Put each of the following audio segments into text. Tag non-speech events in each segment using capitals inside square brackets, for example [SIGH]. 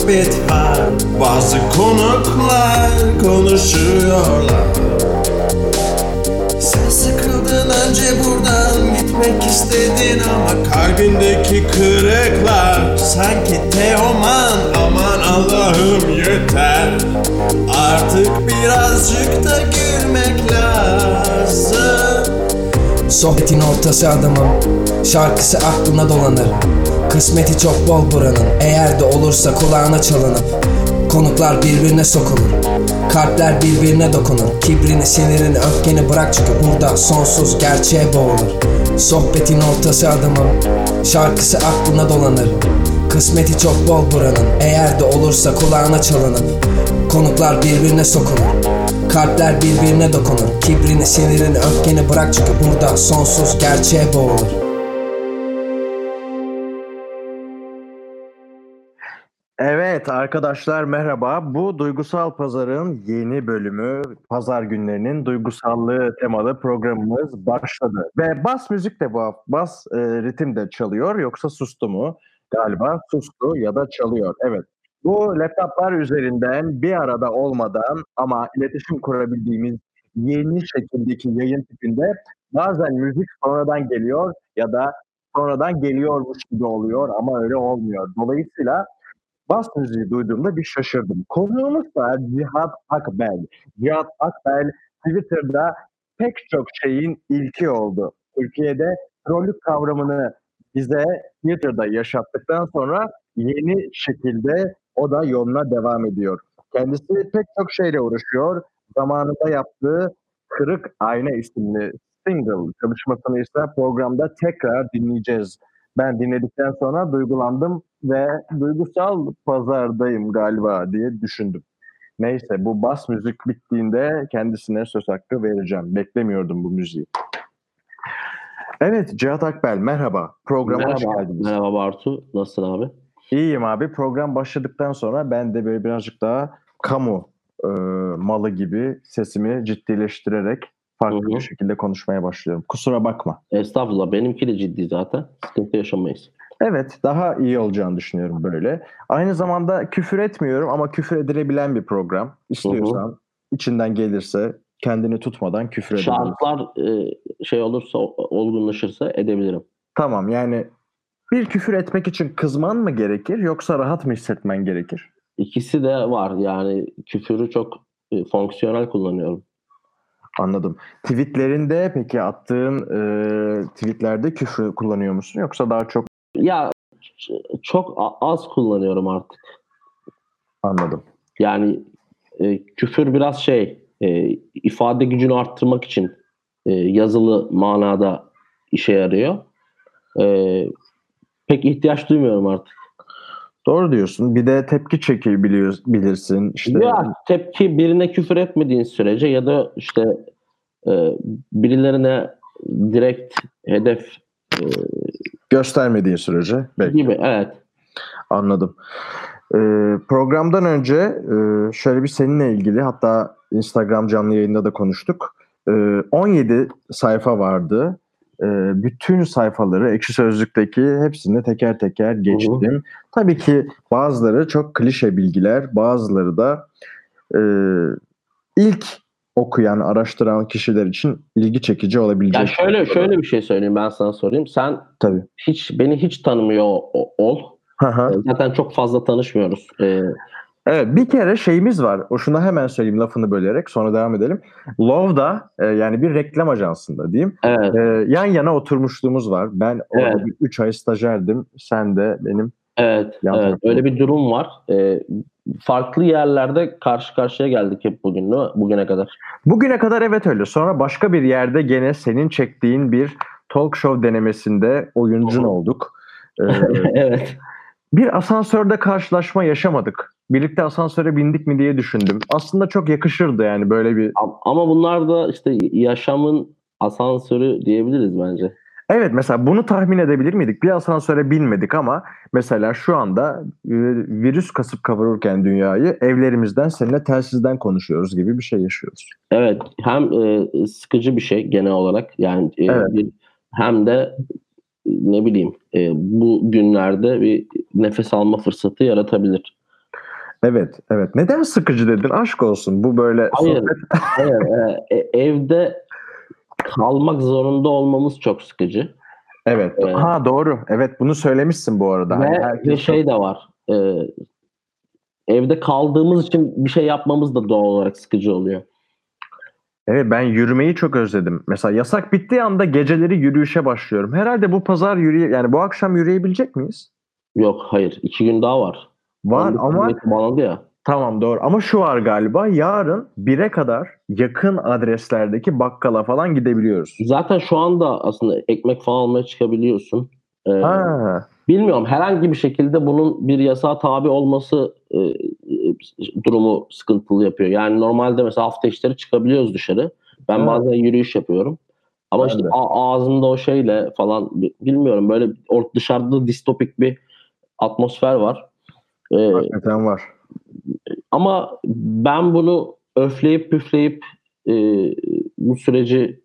sohbet var. Bazı konuklar konuşuyorlar. Sen sıkıldın önce buradan gitmek istedin Ama kalbindeki kırıklar Sanki Teoman aman Allah'ım yeter. Artık birazcık da gülmek lazım. Sohbetin ortası adamım Şarkısı aklına dolanır. Kısmeti çok bol buranın. Eğer de olursa kulağına çalınıp Konuklar birbirine sokulur. Kalpler birbirine dokunur. Kibrini, sinirini, öfkeni bırak çünkü burada sonsuz gerçeğe boğulur. Sohbetin ortası adamım Şarkısı aklına dolanır. Kısmeti çok bol buranın. Eğer de olursa kulağına çalınıp Konuklar birbirine sokulur. Kalpler birbirine dokunur. Kibrini, sinirini, öfkeni bırak çünkü burada sonsuz gerçeğe boğulur arkadaşlar merhaba. Bu Duygusal Pazar'ın yeni bölümü, pazar günlerinin duygusallığı temalı programımız başladı. Ve bas müzik de bu bas e, ritim de çalıyor yoksa sustu mu? Galiba sustu ya da çalıyor. Evet. Bu laptoplar üzerinden bir arada olmadan ama iletişim kurabildiğimiz yeni şekildeki yayın tipinde bazen müzik sonradan geliyor ya da sonradan geliyormuş gibi oluyor ama öyle olmuyor. Dolayısıyla bas müziği duyduğumda bir şaşırdım. Konuğumuz da Cihat Akbel. Cihat Akbel Twitter'da pek çok şeyin ilki oldu. Türkiye'de trollük kavramını bize Twitter'da yaşattıktan sonra yeni şekilde o da yoluna devam ediyor. Kendisi pek çok şeyle uğraşıyor. Zamanında yaptığı Kırık Ayna isimli single çalışmasını ise programda tekrar dinleyeceğiz. Ben dinledikten sonra duygulandım ve duygusal pazardayım galiba diye düşündüm. Neyse bu bas müzik bittiğinde kendisine söz hakkı vereceğim. Beklemiyordum bu müziği. Evet Cihat Akbel merhaba. Programa Merhaba, merhaba Bartu. Nasılsın abi? İyiyim abi. Program başladıktan sonra ben de böyle birazcık daha kamu e, malı gibi sesimi ciddileştirerek farklı Hı hı. bir şekilde konuşmaya başlıyorum. Kusura bakma. Estağfurullah. Benimki de ciddi zaten. Sıkıntı yaşamayız. Evet, daha iyi olacağını düşünüyorum böyle. Aynı zamanda küfür etmiyorum ama küfür edilebilen bir program. İstiyorsan, içinden gelirse kendini tutmadan küfür edebilirsin. Şartlar e, şey olursa, olgunlaşırsa edebilirim. Tamam, yani bir küfür etmek için kızman mı gerekir yoksa rahat mı hissetmen gerekir? İkisi de var. Yani küfürü çok e, fonksiyonel kullanıyorum. Anladım. Tweetlerinde peki attığın e, tweetlerde küfür kullanıyor musun yoksa daha çok Ya çok az kullanıyorum artık. anladım. Yani e, küfür biraz şey e, ifade gücünü arttırmak için e, yazılı manada işe yarıyor. E, pek ihtiyaç duymuyorum artık. Doğru diyorsun. Bir de tepki çekebiliyor bilirsin. İşte Ya tepki birine küfür etmediğin sürece ya da işte e, birilerine direkt hedef e, göstermediği sürece belki. gibi evet. Anladım. Ee, programdan önce e, şöyle bir seninle ilgili hatta Instagram canlı yayında da konuştuk. Ee, 17 sayfa vardı. Ee, bütün sayfaları Ekşi Sözlük'teki hepsini teker teker geçtim. Tabii ki bazıları çok klişe bilgiler, bazıları da e, ilk okuyan, araştıran kişiler için ilgi çekici olabilecek. Ya şöyle şöyle bir şey söyleyeyim ben sana sorayım. Sen Tabii. hiç beni hiç tanımıyor ol. Hı. Zaten çok fazla tanışmıyoruz. E, Evet bir kere şeyimiz var. O şuna hemen söyleyeyim lafını bölerek sonra devam edelim. Love'da e, yani bir reklam ajansında diyeyim. evet. e, yan yana oturmuşluğumuz var. Ben orada Evet. bir 3 ay stajyerdim. Sen de benim. Evet, Yan evet. Öyle bir durum var. E, farklı yerlerde karşı karşıya geldik hep bugün, bugüne kadar. Bugüne kadar evet öyle. Sonra başka bir yerde gene senin çektiğin bir talk show denemesinde oyuncun olduk. [LAUGHS] E, evet. bir asansörde karşılaşma yaşamadık. Birlikte asansöre bindik mi diye düşündüm. Aslında çok yakışırdı yani böyle bir Am- Ama bunlar da işte yaşamın asansörü diyebiliriz bence. Evet mesela bunu tahmin edebilir miydik? Bir asansöre binmedik ama mesela şu anda e, virüs kasıp kavururken dünyayı evlerimizden seninle telsizden konuşuyoruz gibi bir şey yaşıyoruz. Evet, hem e, sıkıcı bir şey genel olarak yani e, Evet. bir, hem de ne bileyim e, bu günlerde bir nefes alma fırsatı yaratabilir. Evet, evet. Neden sıkıcı dedin? Aşk olsun. Bu böyle Hayır, hayır e, e, evde kalmak zorunda olmamız çok sıkıcı. Evet. Evet. Ha doğru. Evet bunu söylemişsin bu arada. Hani Ve, herkes ve şey de var. e, evde kaldığımız için bir şey yapmamız da doğal olarak sıkıcı oluyor. Evet ben yürümeyi çok özledim. Mesela yasak bittiği anda geceleri yürüyüşe başlıyorum. Herhalde bu pazar yürüye yani bu akşam yürüyebilecek miyiz? Yok hayır. iki gün daha var. Var Ondan ama bağlandı ya. Tamam doğru. Ama şu var galiba yarın 1'e kadar yakın adreslerdeki bakkala falan gidebiliyoruz. Zaten şu anda aslında ekmek falan almaya çıkabiliyorsun. Ee, Ha, bilmiyorum herhangi bir şekilde bunun bir yasağa tabi olması e, e, durumu sıkıntılı yapıyor. Yani normalde mesela hafta içleri çıkabiliyoruz dışarı. Ben Evet. bazen yürüyüş yapıyorum. Ama Ben işte de. ağzımda o şeyle falan bi- bilmiyorum böyle dışarıda distopik bir atmosfer var. Ee, hakikaten var. Ama ben bunu öfleyip püfleyip e, bu süreci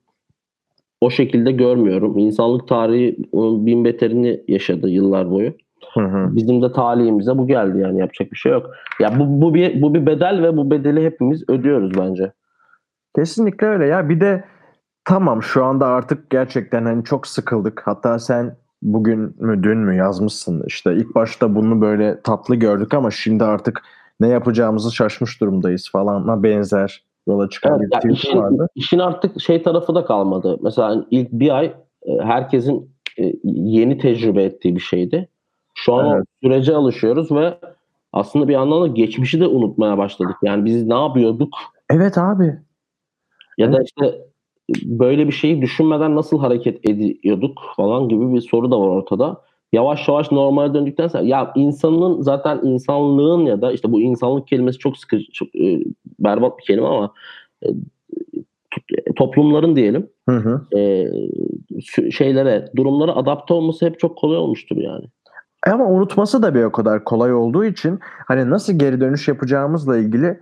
o şekilde görmüyorum. İnsanlık tarihi onun bin beterini yaşadı yıllar boyu. Hı hı. Bizim de talihimize bu geldi yani yapacak bir şey yok. Ya bu, bu bir bu bir bedel ve bu bedeli hepimiz ödüyoruz bence. Kesinlikle öyle ya. Bir de tamam şu anda artık gerçekten hani çok sıkıldık. Hatta sen bugün mü dün mü yazmışsın işte ilk başta bunu böyle tatlı gördük ama şimdi artık ne yapacağımızı şaşmış durumdayız falanla benzer yola çıkan Evet, bir ya tweet işin, vardı. işin artık şey tarafı da kalmadı. Mesela ilk bir ay e, herkesin e, yeni tecrübe ettiği bir şeydi. Şu an Evet. sürece alışıyoruz ve aslında bir yandan da geçmişi de unutmaya başladık. Yani biz ne yapıyorduk Evet abi. ya da işte böyle bir şeyi düşünmeden nasıl hareket ediyorduk falan gibi bir soru da var ortada. Yavaş yavaş normale döndükten sonra ya insanın zaten insanlığın ya da işte bu insanlık kelimesi çok sıkıcı, çok e, berbat bir kelime ama e, t- toplumların diyelim Hı hı. e, şeylere, durumlara adapte olması hep çok kolay olmuştur yani. Ama unutması da bir o kadar kolay olduğu için hani nasıl geri dönüş yapacağımızla ilgili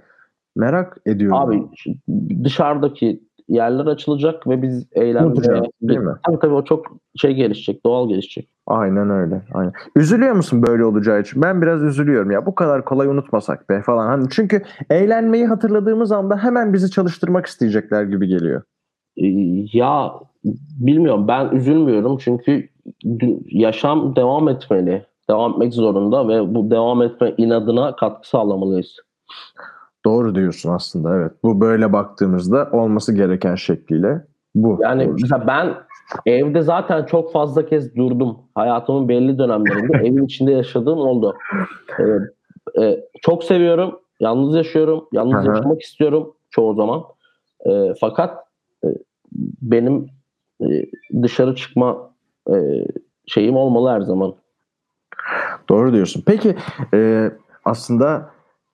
merak ediyorum. Abi dışarıdaki yerler açılacak ve biz eğlenmeye değil mi? Tabii tabii o çok şey gelişecek, doğal gelişecek. Aynen öyle. Aynen. Üzülüyor musun böyle olacağı için? Ben biraz üzülüyorum ya. Bu kadar kolay unutmasak be falan. Hani çünkü eğlenmeyi hatırladığımız anda hemen bizi çalıştırmak isteyecekler gibi geliyor. Ee, Ya bilmiyorum ben üzülmüyorum çünkü yaşam devam etmeli. Devam etmek zorunda ve bu devam etme inadına katkı sağlamalıyız. Doğru diyorsun aslında evet. Bu böyle baktığımızda olması gereken şekliyle bu. Yani Doğru. mesela ben evde zaten çok fazla kez durdum. Hayatımın belli dönemlerinde evin içinde yaşadığım oldu. Ee, e, çok seviyorum. Yalnız yaşıyorum. Yalnız hı. yaşamak istiyorum çoğu zaman. Ee, fakat e, benim e, dışarı çıkma e, şeyim olmalı her zaman. Doğru diyorsun. Peki e, aslında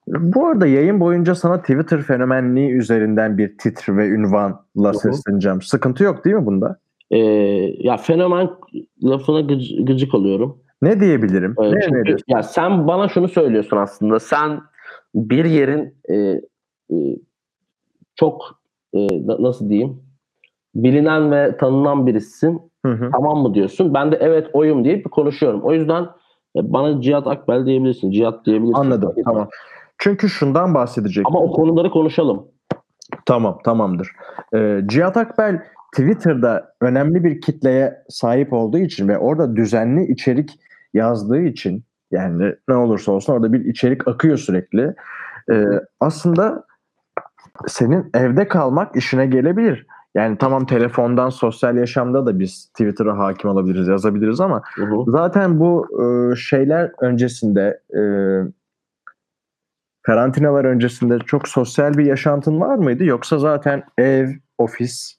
bu arada yayın boyunca sana Twitter fenomenliği üzerinden bir titr ve ünvanla sesleneceğim. Sıkıntı yok değil mi bunda? Ee, ya fenomen lafına gıc- gıcık oluyorum. Ne diyebilirim? Ee, ne çünkü ya sen bana şunu söylüyorsun aslında. Sen bir yerin e, e, çok e, na- nasıl diyeyim bilinen ve tanınan birisin. Hı hı. Tamam mı diyorsun? Ben de evet oyum deyip konuşuyorum. O yüzden e, bana Cihat Akbel diyebilirsin. Cihat diyebilirsin. Anladım. Tamam. Çünkü şundan bahsedecek. Ama o konuları konuşalım. Tamam, tamamdır. Ee, Cihat Akbel Twitter'da önemli bir kitleye sahip olduğu için ve orada düzenli içerik yazdığı için yani ne olursa olsun orada bir içerik akıyor sürekli. Ee, aslında senin evde kalmak işine gelebilir. Yani tamam telefondan sosyal yaşamda da biz Twitter'a hakim olabiliriz, yazabiliriz ama hı. Zaten bu e, şeyler öncesinde e, karantinalar öncesinde çok sosyal bir yaşantın var mıydı? Yoksa zaten ev, ofis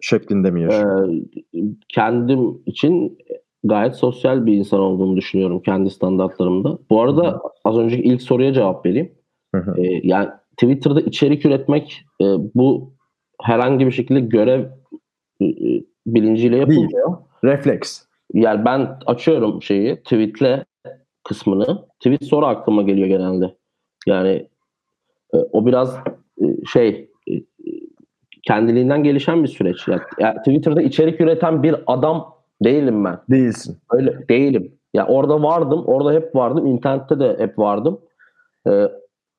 şeklinde mi yaşıyorsun? Ee, kendim için gayet sosyal bir insan olduğumu düşünüyorum kendi standartlarımda. Bu arada az önceki ilk soruya cevap vereyim. Ee, yani Twitter'da içerik üretmek e, bu herhangi bir şekilde görev e, e, bilinciyle yapılmıyor. Refleks. Yani ben açıyorum şeyi tweetle kısmını. Tweet sonra aklıma geliyor genelde. Yani e, o biraz e, şey e, e, kendiliğinden gelişen bir süreç. Yani, yani Twitter'da içerik üreten bir adam Değilim ben. Değilsin. Öyle değilim. Ya orada vardım. Orada hep vardım. İnternette de hep vardım. Ee,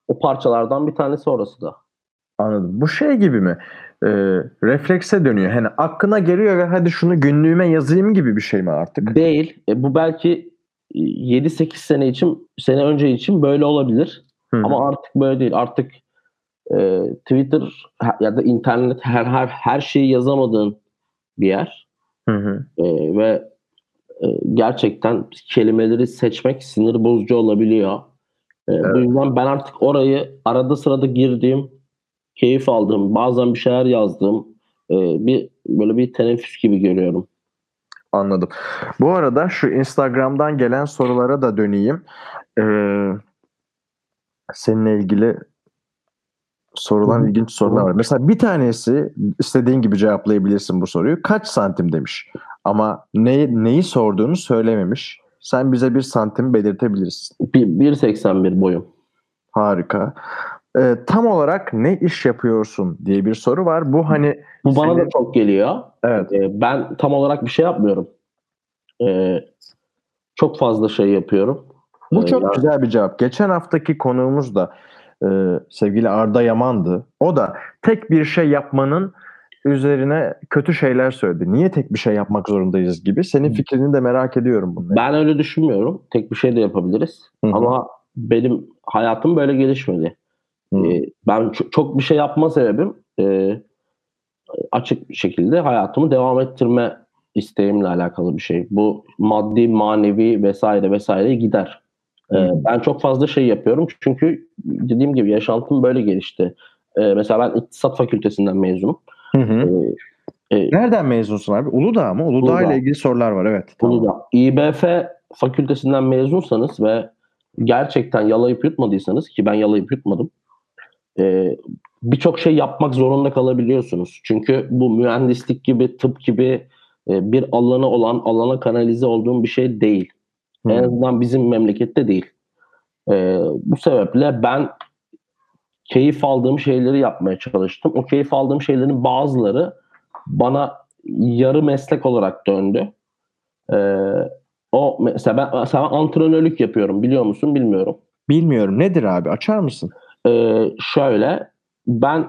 o parçalardan bir tanesi orası da. Anladım. Bu şey gibi mi? Ee, reflekse dönüyor. Hani aklına geliyor ve hadi şunu günlüğüme yazayım gibi bir şey mi artık? Değil. E, bu belki 7-8 sene için sene önce için böyle olabilir. Hı. Ama artık böyle değil. Artık e, Twitter ya da internet her her her şeyi yazamadığın bir yer. Hı hı. E, ve e, gerçekten kelimeleri seçmek sinir bozucu olabiliyor. E, Bu yüzden ben artık orayı arada sırada girdiğim, keyif aldığım, bazen bir şeyler yazdığım e, bir böyle bir teneffüs gibi görüyorum. Anladım. Bu arada şu Instagram'dan gelen sorulara da döneyim. Ee, seninle ilgili sorulan Hı ilginç sorular var. Mesela bir tanesi istediğin gibi cevaplayabilirsin bu soruyu. Kaç santim demiş. Ama ne, neyi sorduğunu söylememiş. Sen bize bir santim belirtebilirsin. Bir- 1.81 boyum. Harika. Ee, tam olarak ne iş yapıyorsun diye bir soru var. Bu hani Bu bana Senin- da çok geliyor. evet E, ben tam olarak bir şey yapmıyorum. E, çok fazla şey yapıyorum. Bu Ee, çok yani- güzel bir cevap. Geçen haftaki konuğumuz da e, sevgili Arda Yaman'dı. O da tek bir şey yapmanın üzerine kötü şeyler söyledi. Niye tek bir şey yapmak zorundayız gibi. Senin fikrini de merak ediyorum bununla. Ben öyle düşünmüyorum. Tek bir şey de yapabiliriz. Hı hı. Ama benim hayatım böyle gelişmedi. Hı. Ee, ben çok, çok bir şey yapma sebebim e, açık bir şekilde hayatımı devam ettirme isteğimle alakalı bir şey. Bu maddi, manevi vesaire vesaire gider. Ee, ben çok fazla şey yapıyorum çünkü dediğim gibi yaşantım böyle gelişti. Ee, mesela ben iktisat fakültesinden mezunum. Hı hı. Ee, e, Nereden mezunsun abi? Uludağ mı? Uludağ, Uludağ. ile ilgili sorular var evet. Tamam. da İBF fakültesinden mezunsanız ve gerçekten yalayıp yutmadıysanız ki ben yalayıp yutmadım e, birçok şey yapmak zorunda kalabiliyorsunuz. Çünkü bu mühendislik gibi, tıp gibi e, bir alanı olan, alana kanalize olduğum bir şey değil. Hı. En azından bizim memlekette değil. E, bu sebeple ben keyif aldığım şeyleri yapmaya çalıştım. O keyif aldığım şeylerin bazıları bana yarı meslek olarak döndü. E, o mesela ben, mesela ben antrenörlük yapıyorum biliyor musun bilmiyorum. Bilmiyorum. Nedir abi? Açar mısın? Ee, şöyle ben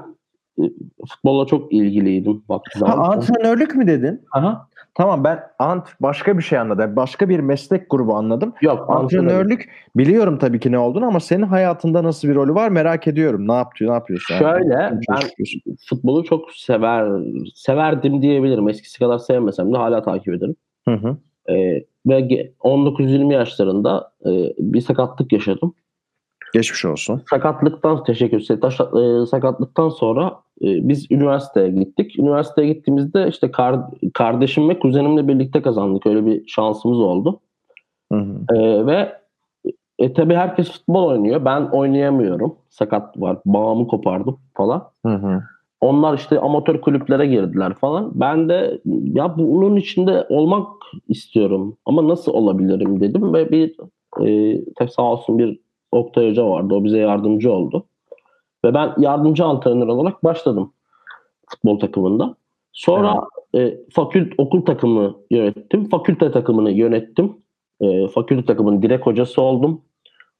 e, futbolla çok ilgiliydim vakti Ha, antrenörlük mü dedin? Aha. Tamam ben ant başka bir şey anladım. Başka bir meslek grubu anladım. Yok antrenörlük. Antrenörlük biliyorum tabii ki ne olduğunu ama senin hayatında nasıl bir rolü var merak ediyorum. Ne yapıyor, ne yapıyorsun? Şöyle Kim ben futbolu çok sever severdim diyebilirim. Eskisi kadar sevmesem de hala takip ederim. Hı hı. Ee, ve ge- 19-20 yaşlarında e, bir sakatlık yaşadım. Geçmiş olsun. Sakatlıktan teşekkür ederim. E, sakatlıktan sonra e, biz üniversiteye gittik. Üniversiteye gittiğimizde işte kar- kardeşim ve kuzenimle birlikte kazandık. Öyle bir şansımız oldu. Hı hı. Ee, ve e, tabii herkes futbol oynuyor. Ben oynayamıyorum. Sakat var. Bağımı kopardım falan. Hı hı. Onlar işte amatör kulüplere girdiler falan. Ben de ya bunun içinde olmak istiyorum. Ama nasıl olabilirim dedim ve bir e, sağ olsun bir Oktay Hoca vardı. O bize yardımcı oldu. Ve ben yardımcı antrenör olarak başladım futbol takımında. Sonra e, fakült okul takımı yönettim. Fakülte takımını yönettim. E, fakülte takımının direkt hocası oldum.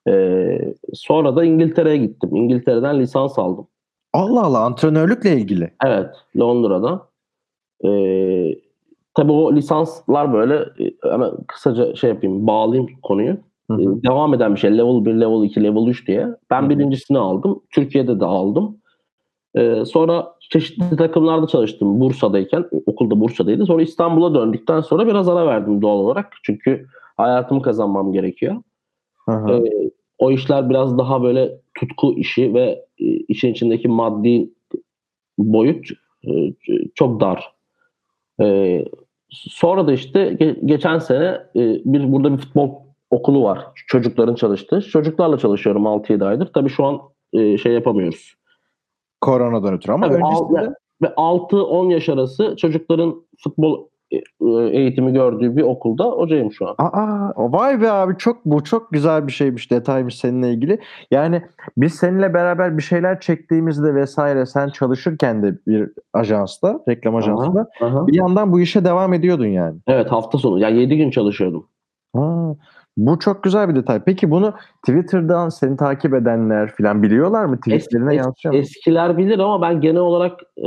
E, sonra da İngiltere'ye gittim. İngiltere'den lisans aldım. Allah Allah antrenörlükle ilgili. Evet, Londra'da. Ee, tabii o lisanslar böyle e, hemen kısaca şey yapayım, bağlayayım konuyu. Hı hı. Devam eden bir şey. Level 1, Level 2, Level 3 diye. Ben Hı birincisini aldım. Türkiye'de de aldım. Ee, sonra çeşitli takımlarda çalıştım Bursa'dayken. Okulda Bursa'daydı. Sonra İstanbul'a döndükten sonra biraz ara verdim doğal olarak. Çünkü hayatımı kazanmam gerekiyor. Ee, o işler biraz daha böyle tutku işi ve işin içindeki maddi boyut e, çok dar. Ee, sonra da işte ge- geçen sene e, bir burada bir futbol okulu var. Çocukların çalıştığı. Çocuklarla çalışıyorum 6-7 aydır. Tabii şu an e, şey yapamıyoruz. Koronadan ötürü ama Tabii, öncesinde al- ve 6-10 yaş arası çocukların futbol e, eğitimi gördüğü bir okulda hocayım şu an. Aa, vay be abi çok bu çok güzel bir şeymiş detaymış seninle ilgili. Yani biz seninle beraber bir şeyler çektiğimizde vesaire sen çalışırken de bir ajansta, reklam ajansında Aha. bir yandan bu işe devam ediyordun yani. Evet hafta sonu. Yani 7 gün çalışıyordum. Ha, bu çok güzel bir detay. Peki bunu Twitter'dan seni takip edenler falan biliyorlar mı? Tweetlerine Es- yansıyor mu? Eskiler bilir ama ben genel olarak e,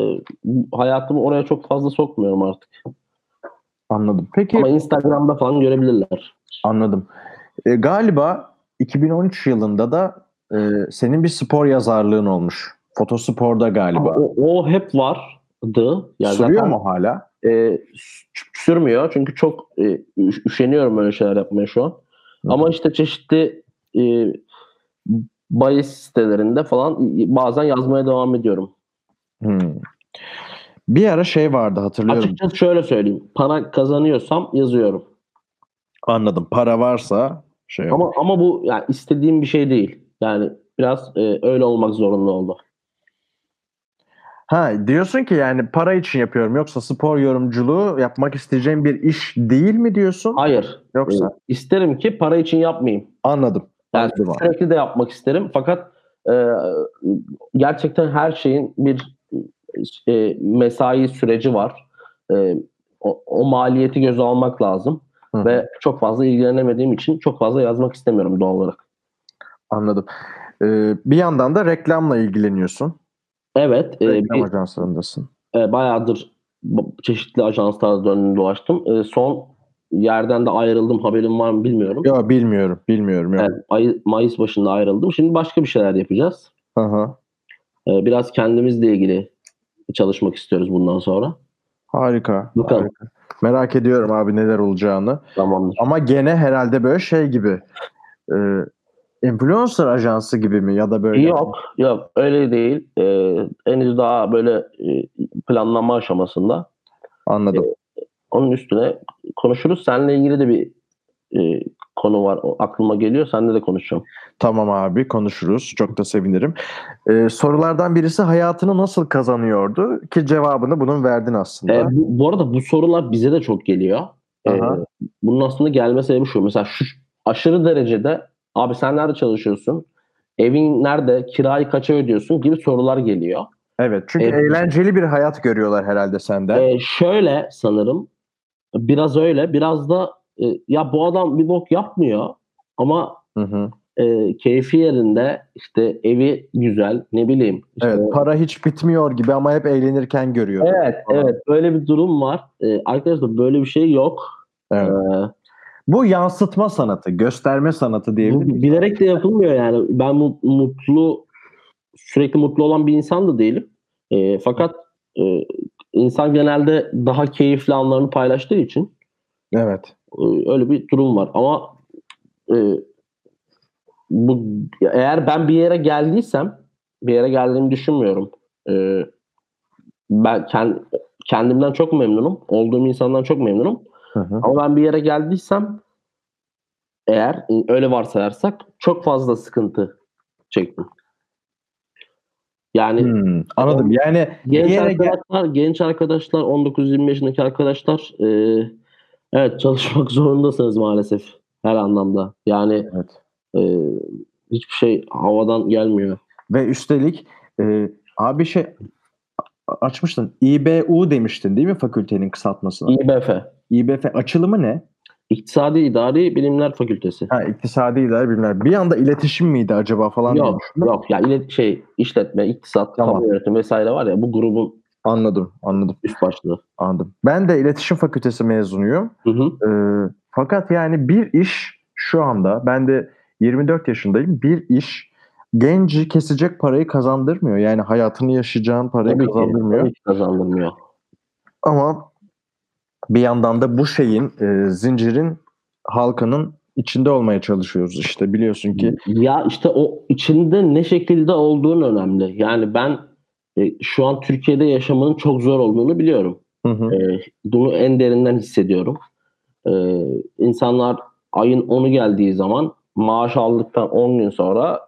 hayatımı oraya çok fazla sokmuyorum artık. Anladım. Peki Ama Instagram'da falan görebilirler. anladım. E, galiba 2013 yılında da e, senin bir spor yazarlığın olmuş. Fotospor'da galiba. O, o hep vardı. Yani Sürüyor zaten, mu hala? e, sürmüyor çünkü çok e, üş- üşeniyorum böyle şeyler yapmaya şu an. Ama işte çeşitli e, bahis sitelerinde falan bazen yazmaya devam ediyorum. Hmm. Bir ara şey vardı hatırlıyorum. Açıkçası şöyle söyleyeyim. Para kazanıyorsam yazıyorum. Anladım. Para varsa şey. Ama ama bu yani istediğim bir şey değil. Yani biraz e, öyle olmak zorunda oldu. Ha diyorsun ki yani para için yapıyorum yoksa spor yorumculuğu yapmak isteyeceğim bir iş değil mi diyorsun? Hayır. Yoksa E, isterim ki para için yapmayayım. anladım. Yani Anladım sürekli de yapmak isterim. Fakat e, gerçekten her şeyin bir e, mesai süreci var. E, o, o maliyeti göze almak lazım. Hı. Ve çok fazla ilgilenemediğim için çok fazla yazmak istemiyorum doğal olarak. Anladım. Ee, bir yandan da reklamla ilgileniyorsun. Evet. e, Reklam bir- ajanslarındasın. e, bayağıdır çeşitli ajanslarda döndüm dolaştım. E, son yerden de ayrıldım. Haberim var mı bilmiyorum. Yok bilmiyorum. Bilmiyorum. Yok. Evet, Ay- Mayıs başında ayrıldım. Şimdi başka bir şeyler yapacağız. Hı hı. E, biraz kendimizle ilgili çalışmak istiyoruz bundan sonra. Harika. Bakalım. harika. Merak ediyorum abi neler olacağını. Tamamdır. Ama gene herhalde böyle şey gibi. E, influencer ajansı gibi mi ya da böyle? Yok, yok öyle değil. E, henüz daha böyle e, planlama aşamasında. Anladım. Onun üstüne konuşuruz. Seninle ilgili de bir e, konu var. O aklıma geliyor. Seninle de konuşacağım. Tamam abi konuşuruz. Çok da sevinirim. Ee, sorulardan birisi hayatını nasıl kazanıyordu? Ki cevabını bunun verdin aslında. E, bu, bu arada bu sorular bize de çok geliyor. E, Aha. bunun aslında gelme sebebi şu. Mesela şu aşırı derecede abi sen nerede çalışıyorsun? Evin nerede? Kirayı kaça ödüyorsun? gibi sorular geliyor. Evet çünkü Evet. eğlenceli bir hayat görüyorlar herhalde senden. E, şöyle sanırım biraz öyle biraz da e, ya bu adam bir bok yapmıyor ama Hı hı. e, keyfi yerinde işte evi güzel ne bileyim. işte- Evet para hiç bitmiyor gibi ama hep eğlenirken görüyor. evet, Falan. evet böyle bir durum var. E, arkadaşlar böyle bir şey yok. Evet. E, Bu yansıtma sanatı, gösterme sanatı bu diyebilir miyiz? bilerek de yapılmıyor yani. Ben mu- mutlu sürekli mutlu olan bir insan da değilim. E, fakat e, insan genelde daha keyifli anlarını paylaştığı için Evet. e, öyle bir durum var. Ama e, bu eğer ben bir yere geldiysem bir yere geldiğimi düşünmüyorum. E, ben kend- kendimden çok memnunum. Olduğum insandan çok memnunum. Hı hı. Ama ben bir yere geldiysem eğer e, öyle varsayarsak çok fazla sıkıntı çektim. Yani Hmm, anladım. Yani genç yere gel- arkadaşlar, genç arkadaşlar, 19-20 yaşındaki arkadaşlar e, evet çalışmak [LAUGHS] zorundasınız maalesef her anlamda. Yani Evet. e, hiçbir şey havadan gelmiyor. Ve üstelik e, abi şey açmıştın. İBU demiştin değil mi fakültenin kısaltmasına? İBF, İBF açılımı ne? İktisadi İdari Bilimler Fakültesi. Ha iktisadi idare bilimler. Bir anda iletişim miydi acaba falan Yok, düşündüm. yok. Ya ile şey işletme, iktisat, Tamam. kamu yönetimi vesaire var ya bu grubun Anladım, anladım, üst başlığı. anladım. Ben de iletişim fakültesi mezunuyum. Hı hı. Ee, fakat yani bir iş şu anda ben de 24 yaşındayım. Bir iş genci kesecek parayı kazandırmıyor. Yani hayatını yaşayacağın parayı Tabii ki, kazandırmıyor. tabii ki kazandırmıyor. Ama bir yandan da bu şeyin e, zincirin halkanın içinde olmaya çalışıyoruz işte biliyorsun ki. Ya işte o içinde ne şekilde olduğun önemli. Yani ben e, şu an Türkiye'de yaşamanın çok zor olduğunu biliyorum. Hı hı. E, bunu en derinden hissediyorum. E, insanlar ayın 10'u geldiği zaman maaş aldıktan 10 gün sonra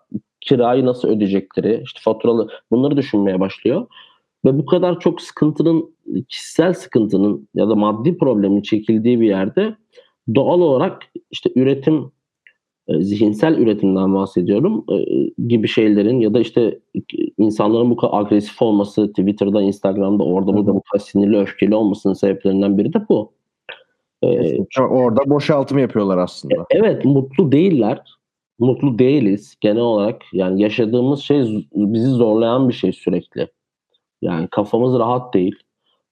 kirayı nasıl ödeyecekleri, işte faturalı bunları düşünmeye başlıyor. ve bu kadar çok sıkıntının kişisel sıkıntının ya da maddi problemin çekildiği bir yerde doğal olarak işte üretim e, zihinsel üretimden bahsediyorum e, gibi şeylerin ya da işte insanların bu kadar agresif olması Twitter'da, Instagram'da orada burada bu kadar sinirli öfkeli olmasının sebeplerinden biri de bu. Ee, Orada boşaltım yapıyorlar aslında. Evet mutlu değiller. Mutlu değiliz genel olarak. Yani yaşadığımız şey bizi zorlayan bir şey sürekli. Yani kafamız rahat değil.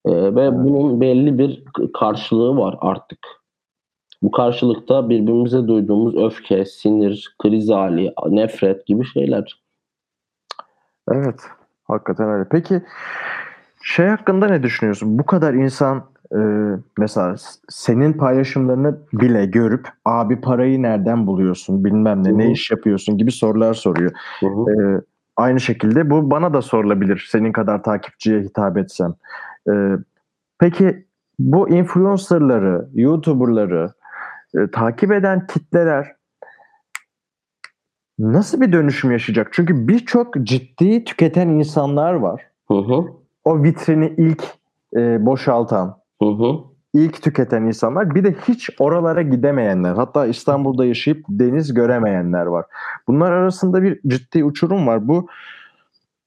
Ee, ve bunun belli bir karşılığı var artık. Bu karşılıkta birbirimize duyduğumuz öfke, sinir, kriz hali, nefret gibi şeyler. Evet, hakikaten öyle. Peki şey hakkında ne düşünüyorsun? Bu kadar insan e, mesela senin paylaşımlarını bile görüp abi parayı nereden buluyorsun bilmem ne Hı-hı. ne iş yapıyorsun gibi sorular soruyor. E, aynı şekilde bu bana da sorulabilir senin kadar takipçiye hitap etsem. E, peki bu influencerları, youtuberları e, takip eden kitleler nasıl bir dönüşüm yaşayacak? Çünkü birçok ciddi tüketen insanlar var. Hı hı. O vitrini ilk e, boşaltan, hı hı. ilk tüketen insanlar. Bir de hiç oralara gidemeyenler. Hatta İstanbul'da yaşayıp deniz göremeyenler var. Bunlar arasında bir ciddi uçurum var. Bu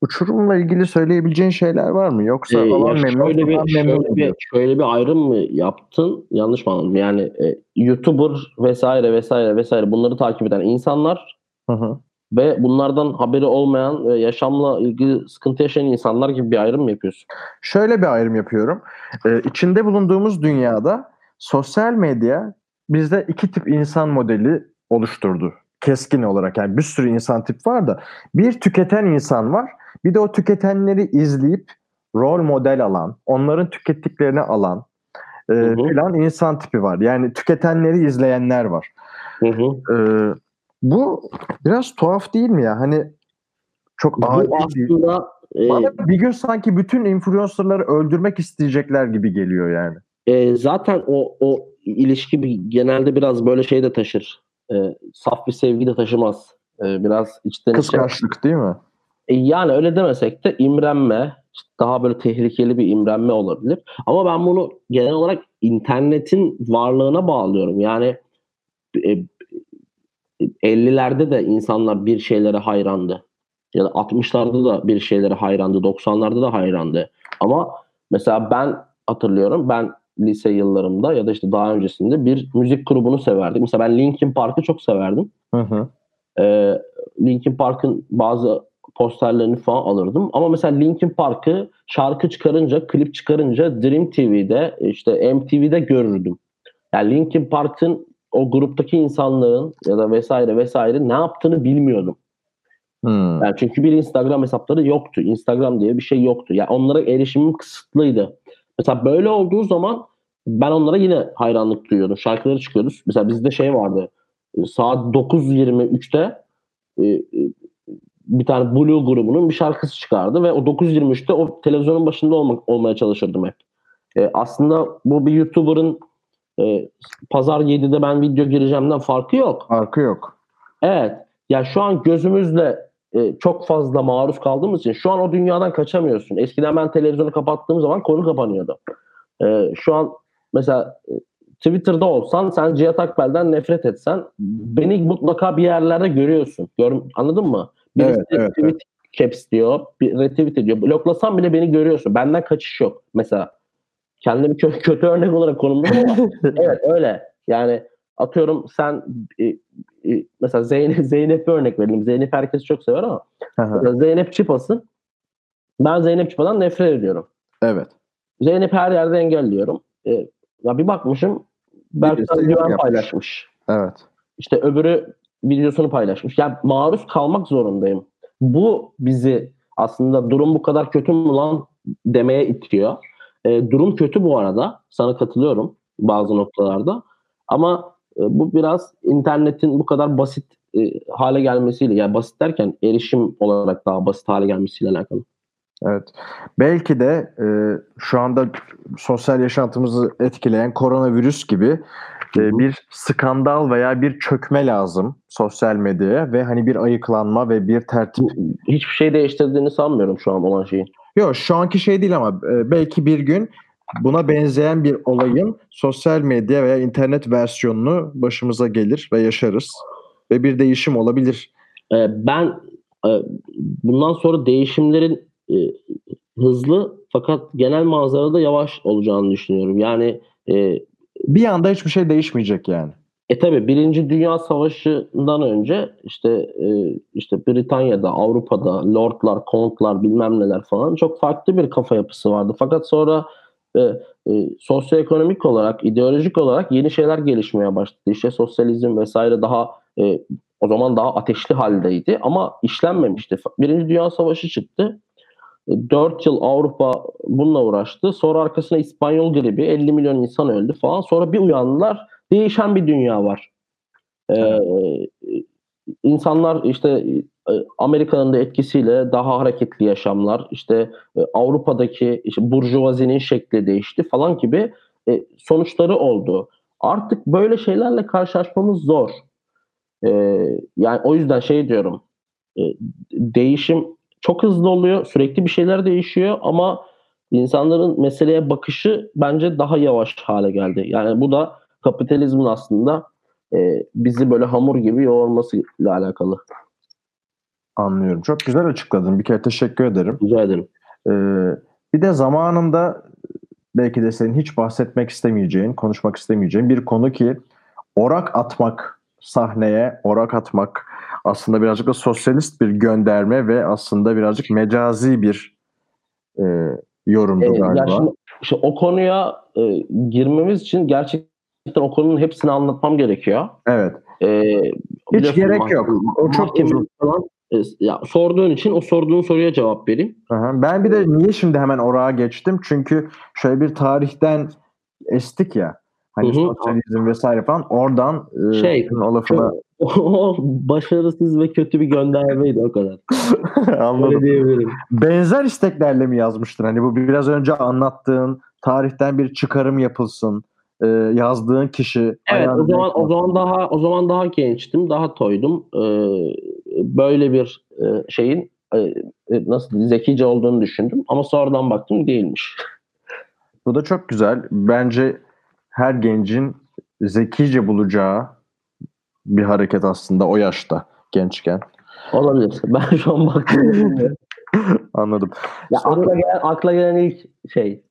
uçurumla ilgili söyleyebileceğin şeyler var mı? Yoksa ee, alan memnun, şöyle bir, şöyle, bir, şöyle bir ayrım mı yaptın? Yanlış mı anladım? Yani e, YouTuber vesaire vesaire vesaire bunları takip eden insanlar hı hı. ve bunlardan haberi olmayan ve yaşamla ilgili sıkıntı yaşayan insanlar gibi bir ayrım mı yapıyorsun? Şöyle bir ayrım yapıyorum. Ee, içinde bulunduğumuz dünyada sosyal medya bizde iki tip insan modeli oluşturdu keskin olarak yani bir sürü insan tip var da bir tüketen insan var bir de o tüketenleri izleyip rol model alan, onların tükettiklerini alan e, filan insan tipi var. Yani tüketenleri izleyenler var. Hı hı. E, bu biraz tuhaf değil mi ya? Hani çok bu aslında e, Bana bir gün sanki bütün influencerları öldürmek isteyecekler gibi geliyor yani. E, zaten o o ilişki bir, genelde biraz böyle şey de taşır. E, saf bir sevgi de taşımaz. E, biraz içten Kıskançlık değil mi? E, yani öyle demesek de imrenme, daha böyle tehlikeli bir imrenme olabilir. Ama ben bunu genel olarak internetin varlığına bağlıyorum. Yani e, 50'lerde de insanlar bir şeylere hayrandı. Ya da 60'larda da bir şeylere hayrandı. 90'larda da hayrandı. Ama mesela ben hatırlıyorum. Ben lise yıllarımda ya da işte daha öncesinde bir müzik grubunu severdim. Mesela ben Linkin Park'ı çok severdim. Hı hı. Ee, Linkin Park'ın bazı posterlerini falan alırdım. Ama mesela Linkin Park'ı şarkı çıkarınca, klip çıkarınca Dream TV'de, işte MTV'de görürdüm. Yani Linkin Park'ın o gruptaki insanların ya da vesaire vesaire ne yaptığını bilmiyordum. Hmm. Yani çünkü bir Instagram hesapları yoktu. Instagram diye bir şey yoktu. Yani onlara erişimim kısıtlıydı. Mesela böyle olduğu zaman ben onlara yine hayranlık duyuyordum. Şarkıları çıkıyoruz. Mesela bizde şey vardı. Saat 9.23'te bir tane Blue grubunun bir şarkısı çıkardı ve o 9.23'te o televizyonun başında olmak, olmaya çalışırdım hep. E, aslında bu bir YouTuber'ın e, pazar 7'de ben video gireceğimden farkı yok. Farkı yok. Evet. Ya şu an gözümüzle e, çok fazla maruz kaldığımız için şu an o dünyadan kaçamıyorsun. Eskiden ben televizyonu kapattığım zaman konu kapanıyordu. E, şu an mesela e, Twitter'da olsan sen Cihat Akbel'den nefret etsen beni mutlaka bir yerlerde görüyorsun. Gör, anladın mı? Birisi evet, evet, tweet evet. caps diyor, bir retweet ediyor. Bloklasan bile beni görüyorsun. Benden kaçış yok mesela. Kendimi kö- kötü örnek olarak konumladım ama [LAUGHS] evet öyle. Yani atıyorum sen e, e, mesela Zeynep, Zeynep'e örnek verelim. Zeynep herkes çok sever ama Zeynep Çipas'ın ben Zeynep Çipa'dan nefret ediyorum. Evet. Zeynep her yerde engelliyorum. E, ya bir bakmışım Berkay Güven paylaşmış. Evet. İşte öbürü videosunu paylaşmış. Yani maruz kalmak zorundayım. Bu bizi aslında durum bu kadar kötü mü lan demeye itiyor. E, durum kötü bu arada. Sana katılıyorum bazı noktalarda. Ama e, bu biraz internetin bu kadar basit e, hale gelmesiyle yani basit derken erişim olarak daha basit hale gelmesiyle alakalı. Evet. Belki de e, şu anda sosyal yaşantımızı etkileyen koronavirüs gibi e, bir skandal veya bir çökme lazım sosyal medyaya ve hani bir ayıklanma ve bir tertip. Hiçbir şey değiştirdiğini sanmıyorum şu an olan şeyin. Yok şu anki şey değil ama e, belki bir gün buna benzeyen bir olayın sosyal medya veya internet versiyonunu başımıza gelir ve yaşarız. Ve bir değişim olabilir. Ee, ben e, bundan sonra değişimlerin e, hızlı fakat genel manzarada yavaş olacağını düşünüyorum. Yani e, Bir anda hiçbir şey değişmeyecek yani. E tabi Birinci Dünya Savaşı'ndan önce işte e, işte Britanya'da, Avrupa'da lordlar, kontlar bilmem neler falan çok farklı bir kafa yapısı vardı. Fakat sonra e, e, sosyoekonomik olarak, ideolojik olarak yeni şeyler gelişmeye başladı. İşte sosyalizm vesaire daha e, o zaman daha ateşli haldeydi ama işlenmemişti. Birinci Dünya Savaşı çıktı. 4 yıl Avrupa bununla uğraştı. Sonra arkasına İspanyol gribi 50 milyon insan öldü falan. Sonra bir uyandılar değişen bir dünya var. Ee, insanlar işte e, Amerika'nın da etkisiyle daha hareketli yaşamlar, işte e, Avrupa'daki işte burjuvazinin şekli değişti falan gibi e, sonuçları oldu. Artık böyle şeylerle karşılaşmamız zor. Yani o yüzden şey diyorum, değişim çok hızlı oluyor, sürekli bir şeyler değişiyor ama insanların meseleye bakışı bence daha yavaş hale geldi. Yani bu da kapitalizmin aslında e, bizi böyle hamur gibi yoğurmasıyla alakalı. Anlıyorum. Çok güzel açıkladın. Bir kere teşekkür ederim. Rica ederim. Ee, bir de zamanında belki de senin hiç bahsetmek istemeyeceğin, konuşmak istemeyeceğin bir konu ki orak atmak sahneye, orak atmak aslında birazcık da sosyalist bir gönderme ve aslında birazcık mecazi bir e, yorumdu galiba. Ya şimdi, işte o konuya e, girmemiz için gerçekten o konunun hepsini anlatmam gerekiyor. Evet. Ee, Hiç gerek yok. O çok uzun. Falan, e, ya, sorduğun için o sorduğun soruya cevap vereyim. Aha. Ben bir de niye şimdi hemen orağa geçtim? Çünkü şöyle bir tarihten estik ya. Hani Hı hı. sosyalizm vesaire falan. Oradan e, Şey, o lafına [LAUGHS] O başarısız ve kötü bir göndermeydi o kadar. [LAUGHS] anladım. Öyle diyebilirim. Benzer isteklerle mi yazmıştır? Hani bu biraz önce anlattığın tarihten bir çıkarım yapılsın. e, yazdığın kişi Evet o zaman o zaman daha o zaman daha gençtim, daha toydum. Ee, böyle bir e, şeyin e, e, nasıl zekice olduğunu düşündüm ama sonradan baktım değilmiş. Bu da çok güzel. Bence her gencin zekice bulacağı bir hareket aslında o yaşta gençken. Olabilir. [LAUGHS] Ben şu an baktım. [LAUGHS] Anladım. ya Sonra- akla gelen, akla gelen ilk şey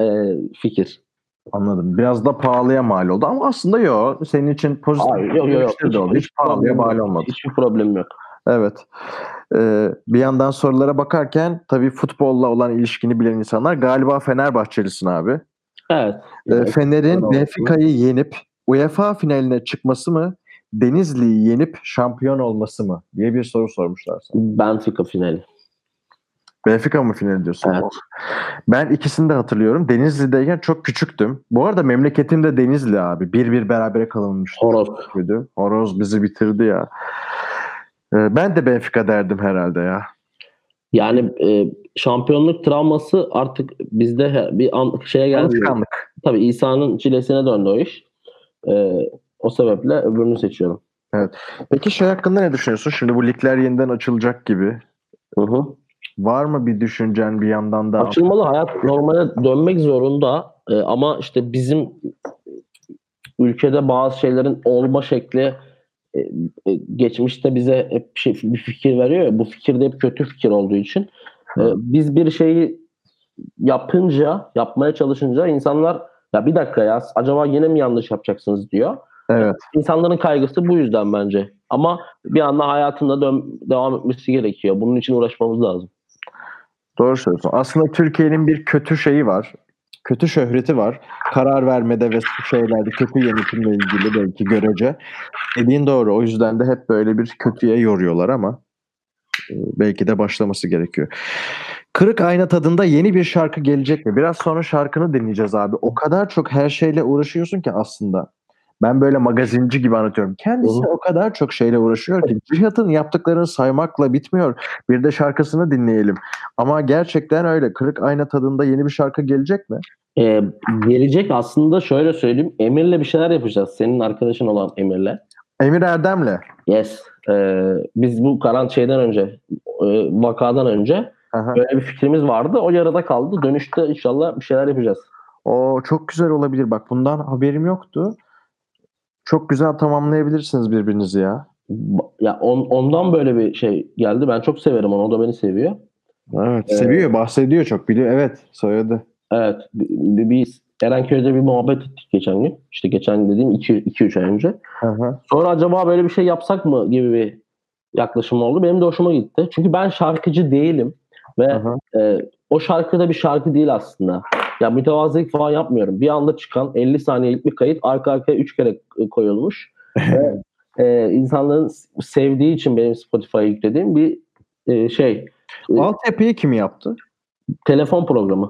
e, fikir. Anladım. Biraz da pahalıya mal oldu ama aslında yok. Senin için pozitif Hayır, yok yok yok. de oldu. Hiç, pahalıya problem mal olmadı. Hiçbir problemim yok. Evet. Ee, bir yandan sorulara bakarken tabii futbolla olan ilişkini bilen insanlar galiba Fenerbahçelisin abi. Evet. Ee, Fener'in doğru. Benfica'yı yenip UEFA finaline çıkması mı? Denizli'yi yenip şampiyon olması mı? diye bir soru sormuşlar sana. Benfica finali. Benfica mı final diyorsun? Evet. Ben ikisini de hatırlıyorum. Denizli'deyken çok küçüktüm. Bu arada memleketim de Denizli abi. Bir bir berabere kalınmıştı. Horoz. Horoz bizi bitirdi ya. Ee, ben de Benfica derdim herhalde ya. Yani e, şampiyonluk travması artık bizde bir an, şeye geldi. Alışkanlık. Tabii İsa'nın çilesine döndü o iş. E, o sebeple öbürünü seçiyorum. Peki şey hakkında ne düşünüyorsun? Şimdi bu ligler yeniden açılacak gibi. Hı hı. Var mı bir düşüncen bir yandan da? Açılmalı hayat normale dönmek zorunda E, ama işte bizim ülkede bazı şeylerin olma şekli e, e, geçmişte bize hep şey, bir fikir veriyor ya bu fikir de hep kötü fikir olduğu için biz bir şeyi yapınca yapmaya çalışınca insanlar ya bir dakika ya acaba yine mi yanlış yapacaksınız diyor. Evet. İnsanların kaygısı bu yüzden bence. Ama bir anda hayatında dön- devam etmesi gerekiyor. Bunun için uğraşmamız lazım. Doğru söylüyorsun. Aslında Türkiye'nin bir kötü şeyi var. Kötü şöhreti var. Karar vermede ve şeylerde kötü yönetimle ilgili belki görece. Dediğin doğru. O yüzden de hep böyle bir kötüye yoruyorlar ama e, belki de başlaması gerekiyor. Kırık Ayna tadında yeni bir şarkı gelecek mi? Biraz sonra şarkını dinleyeceğiz abi. O kadar çok her şeyle uğraşıyorsun ki aslında. Ben böyle magazinci gibi anlatıyorum. Kendisi o kadar çok şeyle uğraşıyor ki Cihat'ın yaptıklarını saymakla bitmiyor. Bir de şarkısını dinleyelim. Ama gerçekten öyle. Kırık Ayna tadında yeni bir şarkı gelecek mi? Ee, gelecek aslında şöyle söyleyeyim. Emir'le bir şeyler yapacağız. Senin arkadaşın olan Emir'le. Emir Erdem'le. Yes. Ee, biz bu karan şeyden önce, e, vakadan önce Aha. Böyle bir fikrimiz vardı. O yarıda kaldı. Dönüşte inşallah bir şeyler yapacağız. O çok güzel olabilir. Bak bundan haberim yoktu. Çok güzel tamamlayabilirsiniz birbirinizi ya. Ya on- ondan böyle bir şey geldi. Ben çok severim onu. O da beni seviyor. Evet. Evet. Seviyor, bahsediyor çok. Biliyor. Evet, söyledi. Evet. bi- Biz Erenköy'de bir muhabbet ettik geçen gün. İşte geçen dediğim 2-3 ay önce. Aha. Sonra acaba böyle bir şey yapsak mı gibi bir yaklaşım oldu. Benim de hoşuma gitti. Çünkü ben şarkıcı değilim. Ve Aha. e, o şarkı da bir şarkı değil aslında. Ya mütevazılık falan yapmıyorum. Bir anda çıkan 50 saniyelik bir kayıt arka arkaya 3 kere e, koyulmuş. Ve [LAUGHS] e, insanların sevdiği için benim Spotify'a yüklediğim bir e, şey. E, Altyapıyı kim yaptı? telefon programı.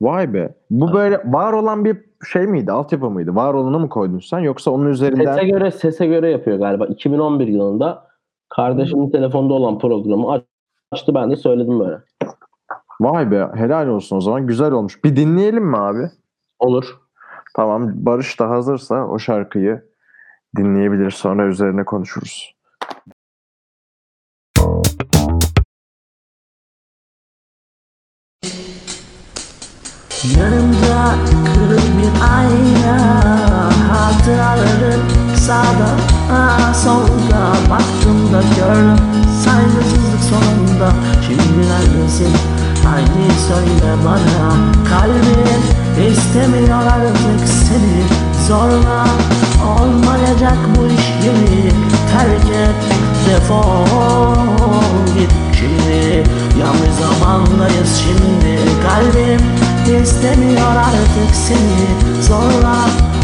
Vay be. Bu böyle var olan bir şey miydi? Altyapı mıydı? Var olanı mı koydun sen? Yoksa onun üzerinden... Sese göre sese göre yapıyor galiba. 2011 yılında kardeşimin telefonda olan programı aç- açtı ben de söyledim böyle. Vay be. Helal olsun o zaman. Güzel olmuş. Bir dinleyelim mi abi? Olur. Tamam. Barış da hazırsa o şarkıyı dinleyebilir. Sonra üzerine konuşuruz. Yanımda kırık bir ayna Hatıralarım sağda solda. Baktığımda gördüm saygısızlık sonunda. Şimdi neredesin? Haydi söyle bana. Kalbim istemiyor artık seni. Zorla olmayacak bu iş gibi Terk et defol git. Şimdi Yanlış zamandayız şimdi. Kalbim istemiyor artık seni. Zorla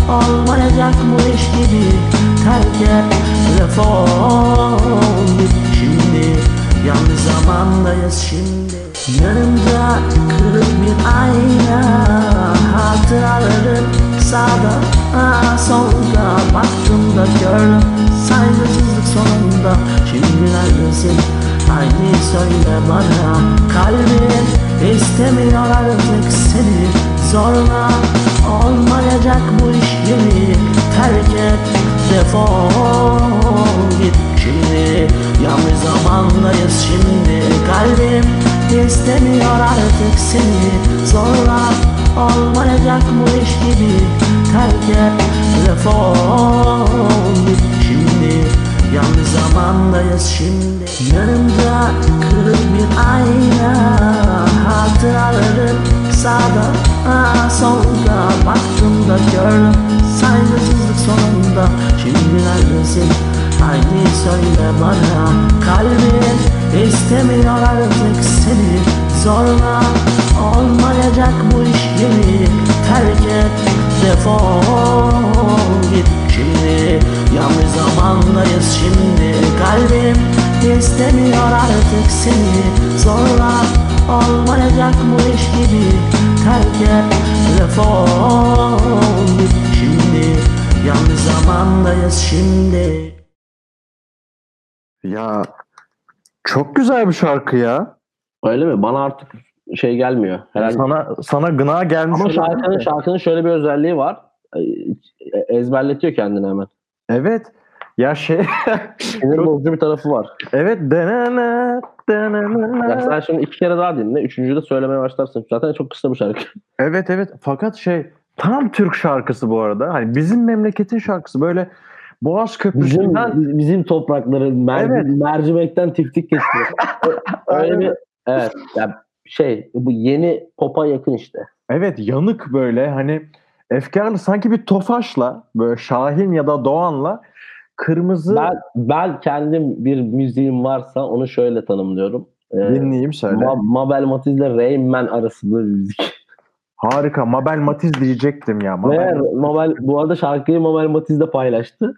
olmayacak bu iş gibi Terk et git şimdi Yanlış zamandayız şimdi Yanımda kırık bir ayna. Hatıralarım sağda solda. Baktığımda gördüm saygısızlık sonunda. Şimdi neredesin? Haydi söyle bana. Kalbim istemiyor artık seni. Zorla olmayacak bu iş gibi Terk et defol git. Şimdi Yanlış zamandayız şimdi. Kalbim istemiyor artık seni. Zorla olmayacak bu iş gibi. Terk et defol git. Şimdi Yanlış zamandayız şimdi. Yanımda kırık bir ayna Hatıralarım sağda aa, solda. Baktığımda gördüm saygısızlık sonunda. Şimdi neredesin? Haydi söyle bana. Kalbim istemiyor artık seni. Zorla olmayacak bu iş gibi Terk et defol git. Şimdi Yanlış zamandayız şimdi. Kalbim istemiyor artık seni. Zorla olmayacak bu iş gibi Terk et git şimdi Yanlış zamandayız şimdi Ya çok güzel bir şarkı ya. Öyle mi? Bana artık şey gelmiyor. Herhangi Sana sana gına gelmiş. Ama şarkının, şarkının şöyle bir özelliği var. E, Ezberletiyor kendini hemen. Evet. Ya şey [LAUGHS] Sinir bozucu bir tarafı var. evet denene Ya denene. sen şimdi iki kere daha dinle. Üçüncüde söylemeye başlarsın. Zaten çok kısa bir şarkı. Evet evet fakat şey tam Türk şarkısı bu arada. Hani bizim memleketin şarkısı böyle Boğaz Bizim, Köprüsü'nden bizim toprakların mer- Evet. mercimekten tiftik geçiyor. [LAUGHS] Öyle bir evet. Ya şey bu yeni pop'a yakın işte. evet yanık böyle hani efkarlı sanki bir Tofaş'la böyle Şahin ya da Doğan'la kırmızı Ben ben kendim bir müziğim varsa onu şöyle tanımlıyorum. Ee, dinleyeyim söyle. Ma- Mabel Matiz ile Rain Man arasında bir müzik. Harika. Mabel Matiz diyecektim ya. Ve Mabel. Mabel, bu arada şarkıyı Mabel Matiz de paylaştı.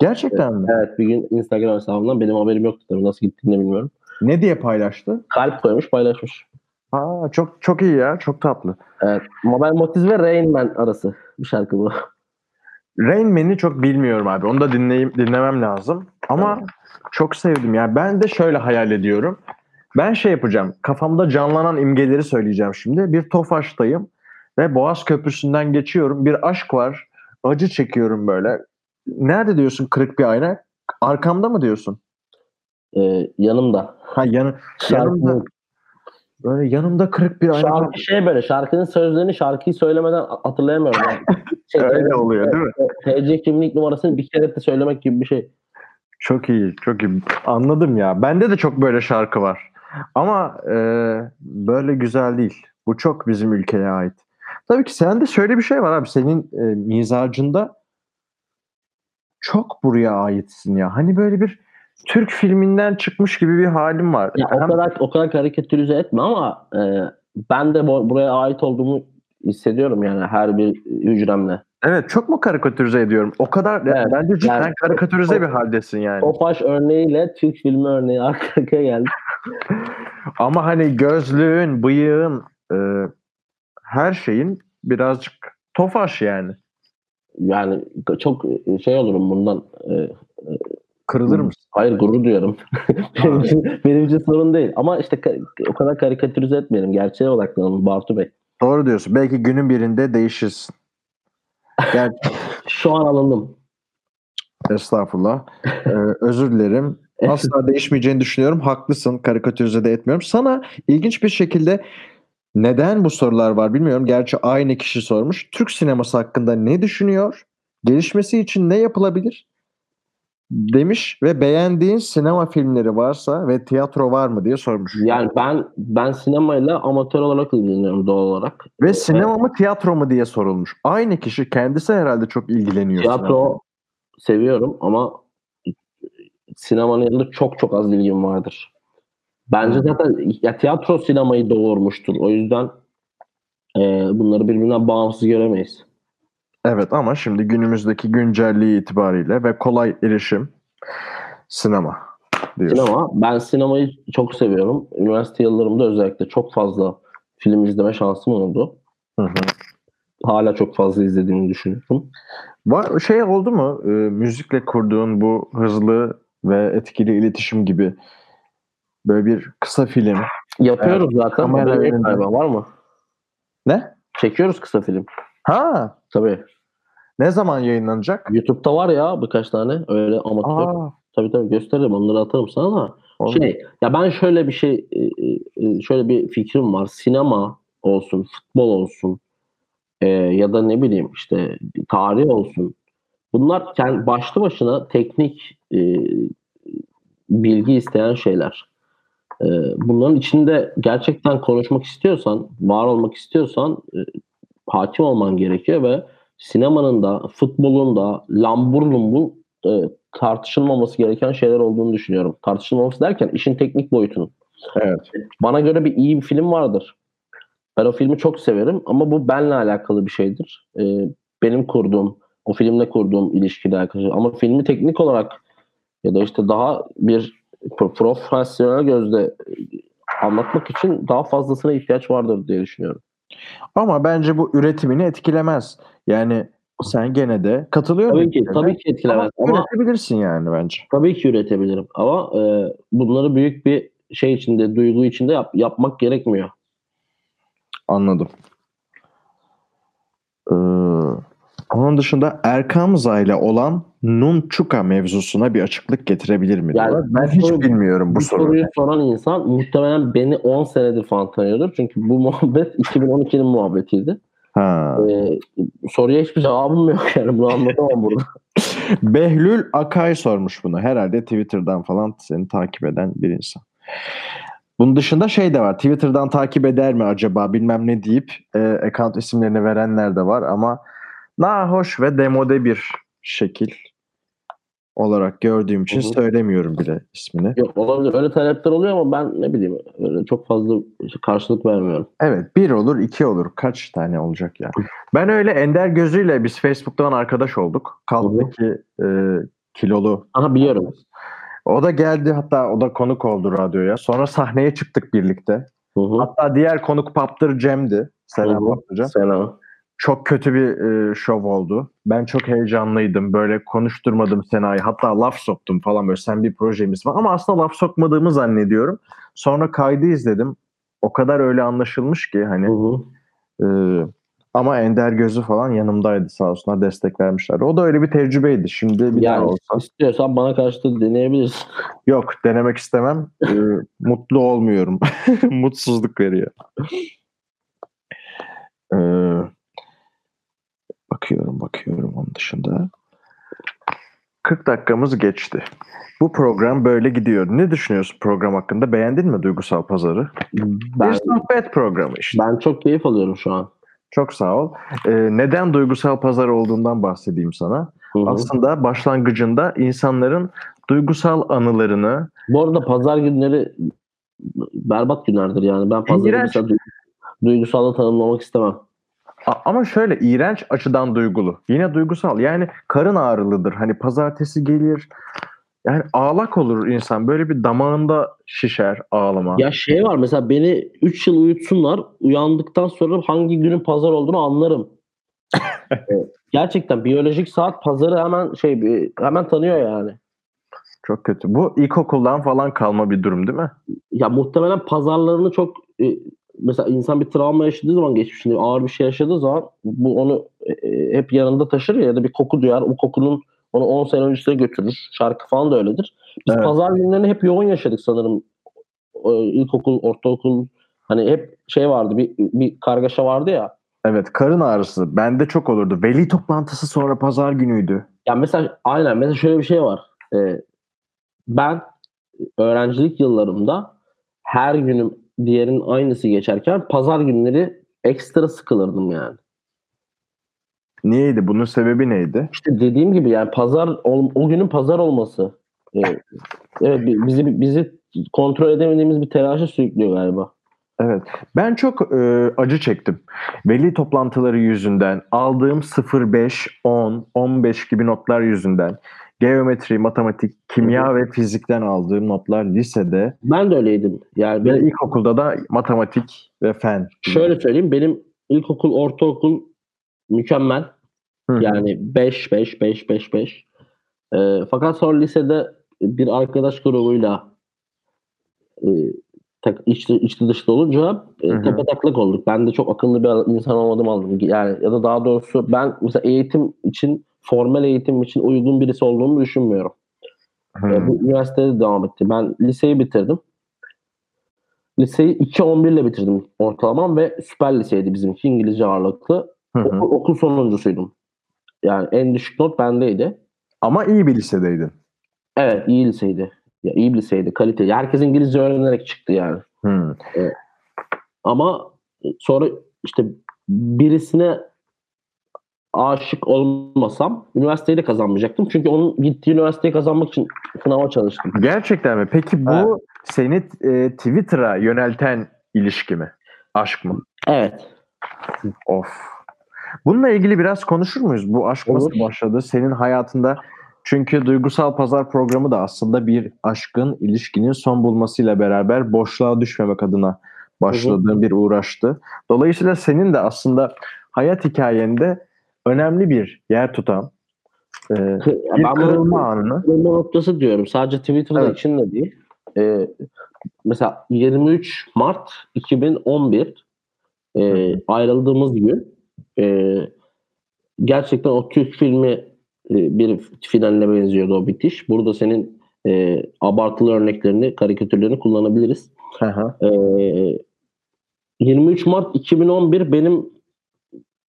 Gerçekten mi? Evet bir gün Instagram hesabından benim haberim yoktu tabii nasıl gittiğini bilmiyorum. Ne diye paylaştı? Kalp koymuş paylaşmış. Aa, çok çok iyi ya. Çok tatlı. Evet. Mabel Matiz ve Rain Man arası bir şarkı bu. Rain Man'i çok bilmiyorum abi. Onu da dinleyip dinlemem lazım. Ama çok sevdim. Yani ben de şöyle hayal ediyorum. Ben şey yapacağım. Kafamda canlanan imgeleri söyleyeceğim şimdi. Bir Tofaş'tayım ve Boğaz Köprüsü'nden geçiyorum. Bir aşk var. Acı çekiyorum böyle. Nerede diyorsun kırık bir ayna? Arkamda mı diyorsun? Ee, yanımda. Ha yanı, yanımda. Böyle yanımda kırık bir ayna. Şarkı şey böyle şarkının sözlerini şarkıyı söylemeden hatırlayamıyorum. Yani. [LAUGHS] Şey, Öyle oluyor değil mi? TC kimlik numarasını bir kere de söylemek gibi bir şey. Çok iyi, çok iyi. Anladım ya. Bende de çok böyle şarkı var. Ama e, böyle güzel değil. Bu çok bizim ülkeye ait. Tabii ki sende şöyle bir şey var abi. Senin e, mizacında çok buraya aitsin ya. Hani böyle bir Türk filminden çıkmış gibi bir halim var. Ya o Hem- kadar o kadar karikatürize etme ama e, ben de bu- buraya ait olduğumu hissediyorum yani her bir hücremle. Evet çok mu karikatürize ediyorum? O kadar Evet, bence cidden yani- karikatürize bir haldesin yani. Topaş örneğiyle Türk filmi örneği arka arkaya geldi. [LAUGHS] Ama hani gözlüğün, bıyığın, e, her şeyin birazcık tofaş yani. Yani çok şey olurum bundan. E, Kırılır mısın? hayır gurur duyarım. [LAUGHS] benim, için, [LAUGHS] benim için sorun değil. Ama işte o kadar karikatürize etmeyelim. Gerçeğe odaklanalım Bartu Bey. Doğru diyorsun. Belki günün birinde değişirsin. Gel, [LAUGHS] Şu an alındım. estağfurullah. Ee, özür dilerim. Asla değişmeyeceğini düşünüyorum. Haklısın. Karikatürize de etmiyorum. Sana ilginç bir şekilde neden bu sorular var bilmiyorum. Gerçi aynı kişi sormuş. Türk sineması hakkında ne düşünüyor? Gelişmesi için ne yapılabilir? Demiş ve beğendiğin sinema filmleri varsa ve tiyatro var mı diye sormuş. Yani ben ben sinemayla amatör olarak ilgileniyorum doğal olarak. Ve sinema mı tiyatro mu diye sorulmuş. Aynı kişi kendisi herhalde çok ilgileniyor. Tiyatro seviyorum ama sinemanın yanında çok çok az ilgim vardır. Bence zaten ya tiyatro sinemayı doğurmuştur. O yüzden e, bunları birbirinden bağımsız göremeyiz. Evet ama şimdi günümüzdeki güncelliği itibariyle ve kolay erişim sinema diyorsun. Sinema, ben sinemayı çok seviyorum. Üniversite yıllarımda özellikle çok fazla film izleme şansım oldu. Hı hı. Hala çok fazla izlediğimi düşünüyorum. Var, şey oldu mu e, müzikle kurduğun bu hızlı ve etkili iletişim gibi böyle bir kısa film. Yapıyoruz zaten. kamera galiba, var mı? Ne? Çekiyoruz kısa film. Ha Tabii. Ne zaman yayınlanacak? YouTube'da var ya birkaç tane öyle amatör. Aa, Tabii tabii gösteririm onları atarım sana da. olur. Şey ya ben şöyle bir şey e, e, şöyle bir fikrim var. Sinema olsun, futbol olsun e, ya da ne bileyim işte tarih olsun. Bunlar kendi başlı başına teknik e, bilgi isteyen şeyler. E, bunların içinde gerçekten konuşmak istiyorsan, var olmak istiyorsan e, hakim olman gerekiyor ve sinemanın da futbolun da lambur lumbur e, tartışılmaması gereken şeyler olduğunu düşünüyorum. Tartışılmaması derken işin teknik boyutunun. Evet. Bana göre bir iyi bir film vardır. Ben o filmi çok severim ama bu benle alakalı bir şeydir. Ee, benim kurduğum, o filmle kurduğum ilişkiyle alakalı. Ama filmi teknik olarak ya da işte daha bir pro- profesyonel gözle e, anlatmak için daha fazlasına ihtiyaç vardır diye düşünüyorum. Ama bence bu üretimini etkilemez. Yani sen gene de katılıyorum. Tabii ki, tabii ki etkilemez Ama ama üretebilirsin yani bence. tabii ki üretebilirim. Ama e, bunları büyük bir şey içinde, duygu içinde yap- yapmak gerekmiyor. Anladım. Ee, onun dışında Erkam ile olan Nunchuka mevzusuna bir açıklık getirebilir mi? Yani ben hiç soru- bilmiyorum bu Bu soruyu. soruyu soran insan muhtemelen beni 10 senedir falan tanıyordur. Çünkü bu [LAUGHS] muhabbet 2012'nin muhabbetiydi. Ha. Ee, soruya hiçbir cevabım yok [LAUGHS] yani bunu anlatamam burada. [LAUGHS] Behlül Akay sormuş bunu. Herhalde Twitter'dan falan seni takip eden bir insan. Bunun dışında şey de var. Twitter'dan takip eder mi acaba bilmem ne deyip e, account isimlerini verenler de var ama nahoş ve demode bir şekil olarak gördüğüm için Hı hı. söylemiyorum bile ismini. Yok olabilir. Öyle talepler oluyor ama ben ne bileyim öyle çok fazla karşılık vermiyorum. Evet bir olur iki olur kaç tane olacak ya. Ben öyle Ender Gözü'yle biz Facebook'tan arkadaş olduk. Kalktaki e, kilolu. Aha biliyorum. O da geldi hatta o da konuk oldu radyoya. Sonra sahneye çıktık birlikte. Hı hı. Hatta diğer konuk Paptır Cem'di. Selam hocam. Selam. Çok kötü bir e, şov oldu. Ben çok heyecanlıydım. Böyle konuşturmadım Sena'yı. Hatta laf soktum falan böyle sen bir projemiz var. Ama aslında laf sokmadığımı zannediyorum. Sonra kaydı izledim. O kadar öyle anlaşılmış ki hani Hı hı. e, Ama Ender Gözü falan yanımdaydı sağ olsunlar destek vermişler. O da öyle bir tecrübeydi. Şimdi bir daha Yani olsa. istiyorsan bana karşı da deneyebilirsin. Yok denemek istemem. Ee, mutlu olmuyorum. [LAUGHS] Mutsuzluk veriyor. Ee, bakıyorum bakıyorum onun dışında. 40 dakikamız geçti. Bu program böyle gidiyor. Ne düşünüyorsun program hakkında? Beğendin mi Duygusal Pazarı? Ben, Bir sohbet programı işte. ben çok keyif alıyorum şu an. Çok sağ ol. Ee, neden Duygusal Pazar olduğundan bahsedeyim sana. Hı hı. Aslında başlangıcında insanların duygusal anılarını Bu arada pazar günleri berbat günlerdir yani. Ben pazarı mesela du- duygusalda tanımlamak istemem. Ama şöyle iğrenç açıdan duygulu. Yine duygusal. Yani karın ağrılıdır. Hani pazartesi gelir. Yani ağlak olur insan. Böyle bir damağında şişer ağlama. Ya şey var mesela beni 3 yıl uyutsunlar. Uyandıktan sonra hangi günün pazar olduğunu anlarım. [LAUGHS] Evet. Gerçekten biyolojik saat pazarı hemen şey hemen tanıyor yani. Çok kötü. Bu ilkokuldan falan kalma bir durum değil mi? Ya muhtemelen pazarlarını çok e, mesela insan bir travma yaşadığı zaman geçmişinde ağır bir şey yaşadığı zaman bu onu e, e, hep yanında taşır ya, ya da bir koku duyar. O kokunun onu 10 sene öncesine götürür. Şarkı falan da öyledir. Biz Evet. pazar günlerini hep yoğun yaşadık sanırım. E, İlkokul, ortaokul hani hep şey vardı bir, bir kargaşa vardı ya. Evet karın ağrısı. Bende çok olurdu. Veli toplantısı sonra pazar günüydü. Ya mesela aynen mesela şöyle bir şey var. Ee, ben öğrencilik yıllarımda her günüm diğerinin aynısı geçerken pazar günleri ekstra sıkılırdım yani. Niyeydi? Bunun sebebi neydi? İşte dediğim gibi yani pazar o günün pazar olması. Ee, evet bi- bizi bizi kontrol edemediğimiz bir telaşa sürüklüyor galiba. Evet. Ben çok e, acı çektim. Veli toplantıları yüzünden aldığım 0, 10, 15 gibi notlar yüzünden geometri, matematik, kimya ve fizikten aldığım notlar lisede Ben de öyleydim. Yani ve benim, ilkokulda da matematik ve fen. şöyle söyleyeyim benim ilkokul, ortaokul mükemmel. Hı. Yani 5 5 5 5 5. Ee, fakat sonra lisede bir arkadaş grubuyla e, tek, içli, içli dışlı olunca e, tepe taklak olduk. Ben de çok akıllı bir insan olmadım aldım. Yani ya da daha doğrusu ben mesela eğitim için formal eğitim için uygun birisi olduğumu düşünmüyorum. E, bu üniversitede de devam etti. Ben liseyi bitirdim. Liseyi 2.11 ile bitirdim ortalamam ve süper liseydi bizimki İngilizce ağırlıklı. Hı hı. Okul, okul sonuncusuydum. Yani en düşük not bendeydi. Ama iyi bir lisedeydin. Evet iyi liseydi. Ya iyi bir liseydi. Kalite. Herkes İngilizce öğrenerek çıktı yani. Hı. Ama sonra işte birisine aşık olmasam üniversiteyi de kazanmayacaktım. Çünkü onun gittiği üniversiteyi kazanmak için sınava çalıştım. Gerçekten mi? Peki bu Evet. seni e, Twitter'a yönelten ilişki mi? Aşk mı? Evet. Of. Bununla ilgili biraz konuşur muyuz? Bu aşk nasıl Olur. başladı? Senin hayatında çünkü Duygusal Pazar programı da aslında bir aşkın, ilişkinin son bulmasıyla beraber boşluğa düşmemek adına başladığın bir uğraştı. Dolayısıyla senin de aslında hayat hikayende önemli bir yer tutan e, bir ben kırılma anını. kırılma noktası diyorum. Sadece Twitter'da Evet. için de değil. Ee, mesela 23 Mart 2011 e, ayrıldığımız gün e, gerçekten o Türk filmi e, bir finaline benziyordu o bitiş. Burada senin e, abartılı örneklerini, karikatürlerini kullanabiliriz. Hı. Ee, 23 Mart 2011 benim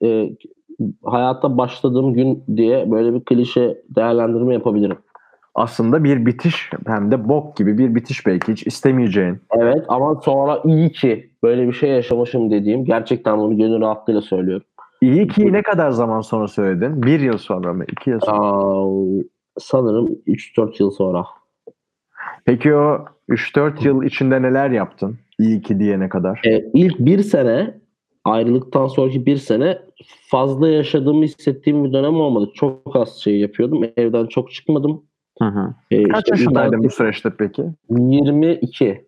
e, hayata başladığım gün diye böyle bir klişe değerlendirme yapabilirim. Aslında bir bitiş hem de bok gibi bir bitiş belki hiç istemeyeceğin. Evet ama sonra iyi ki böyle bir şey yaşamışım dediğim gerçekten bunu gönül rahatlığıyla söylüyorum. İyi ki ne kadar zaman sonra söyledin? Bir yıl sonra mı? İki yıl sonra? Aa, sanırım 3-4 yıl sonra. Peki o 3-4 yıl içinde neler yaptın? İyi ki diyene kadar. Ee, ilk bir sene ayrılıktan sonraki bir sene fazla yaşadığımı hissettiğim bir dönem olmadı. Çok az şey yapıyordum. Evden çok çıkmadım. Hı hı. Ee, Kaç işte yaşındaydın bu süreçte peki? 22.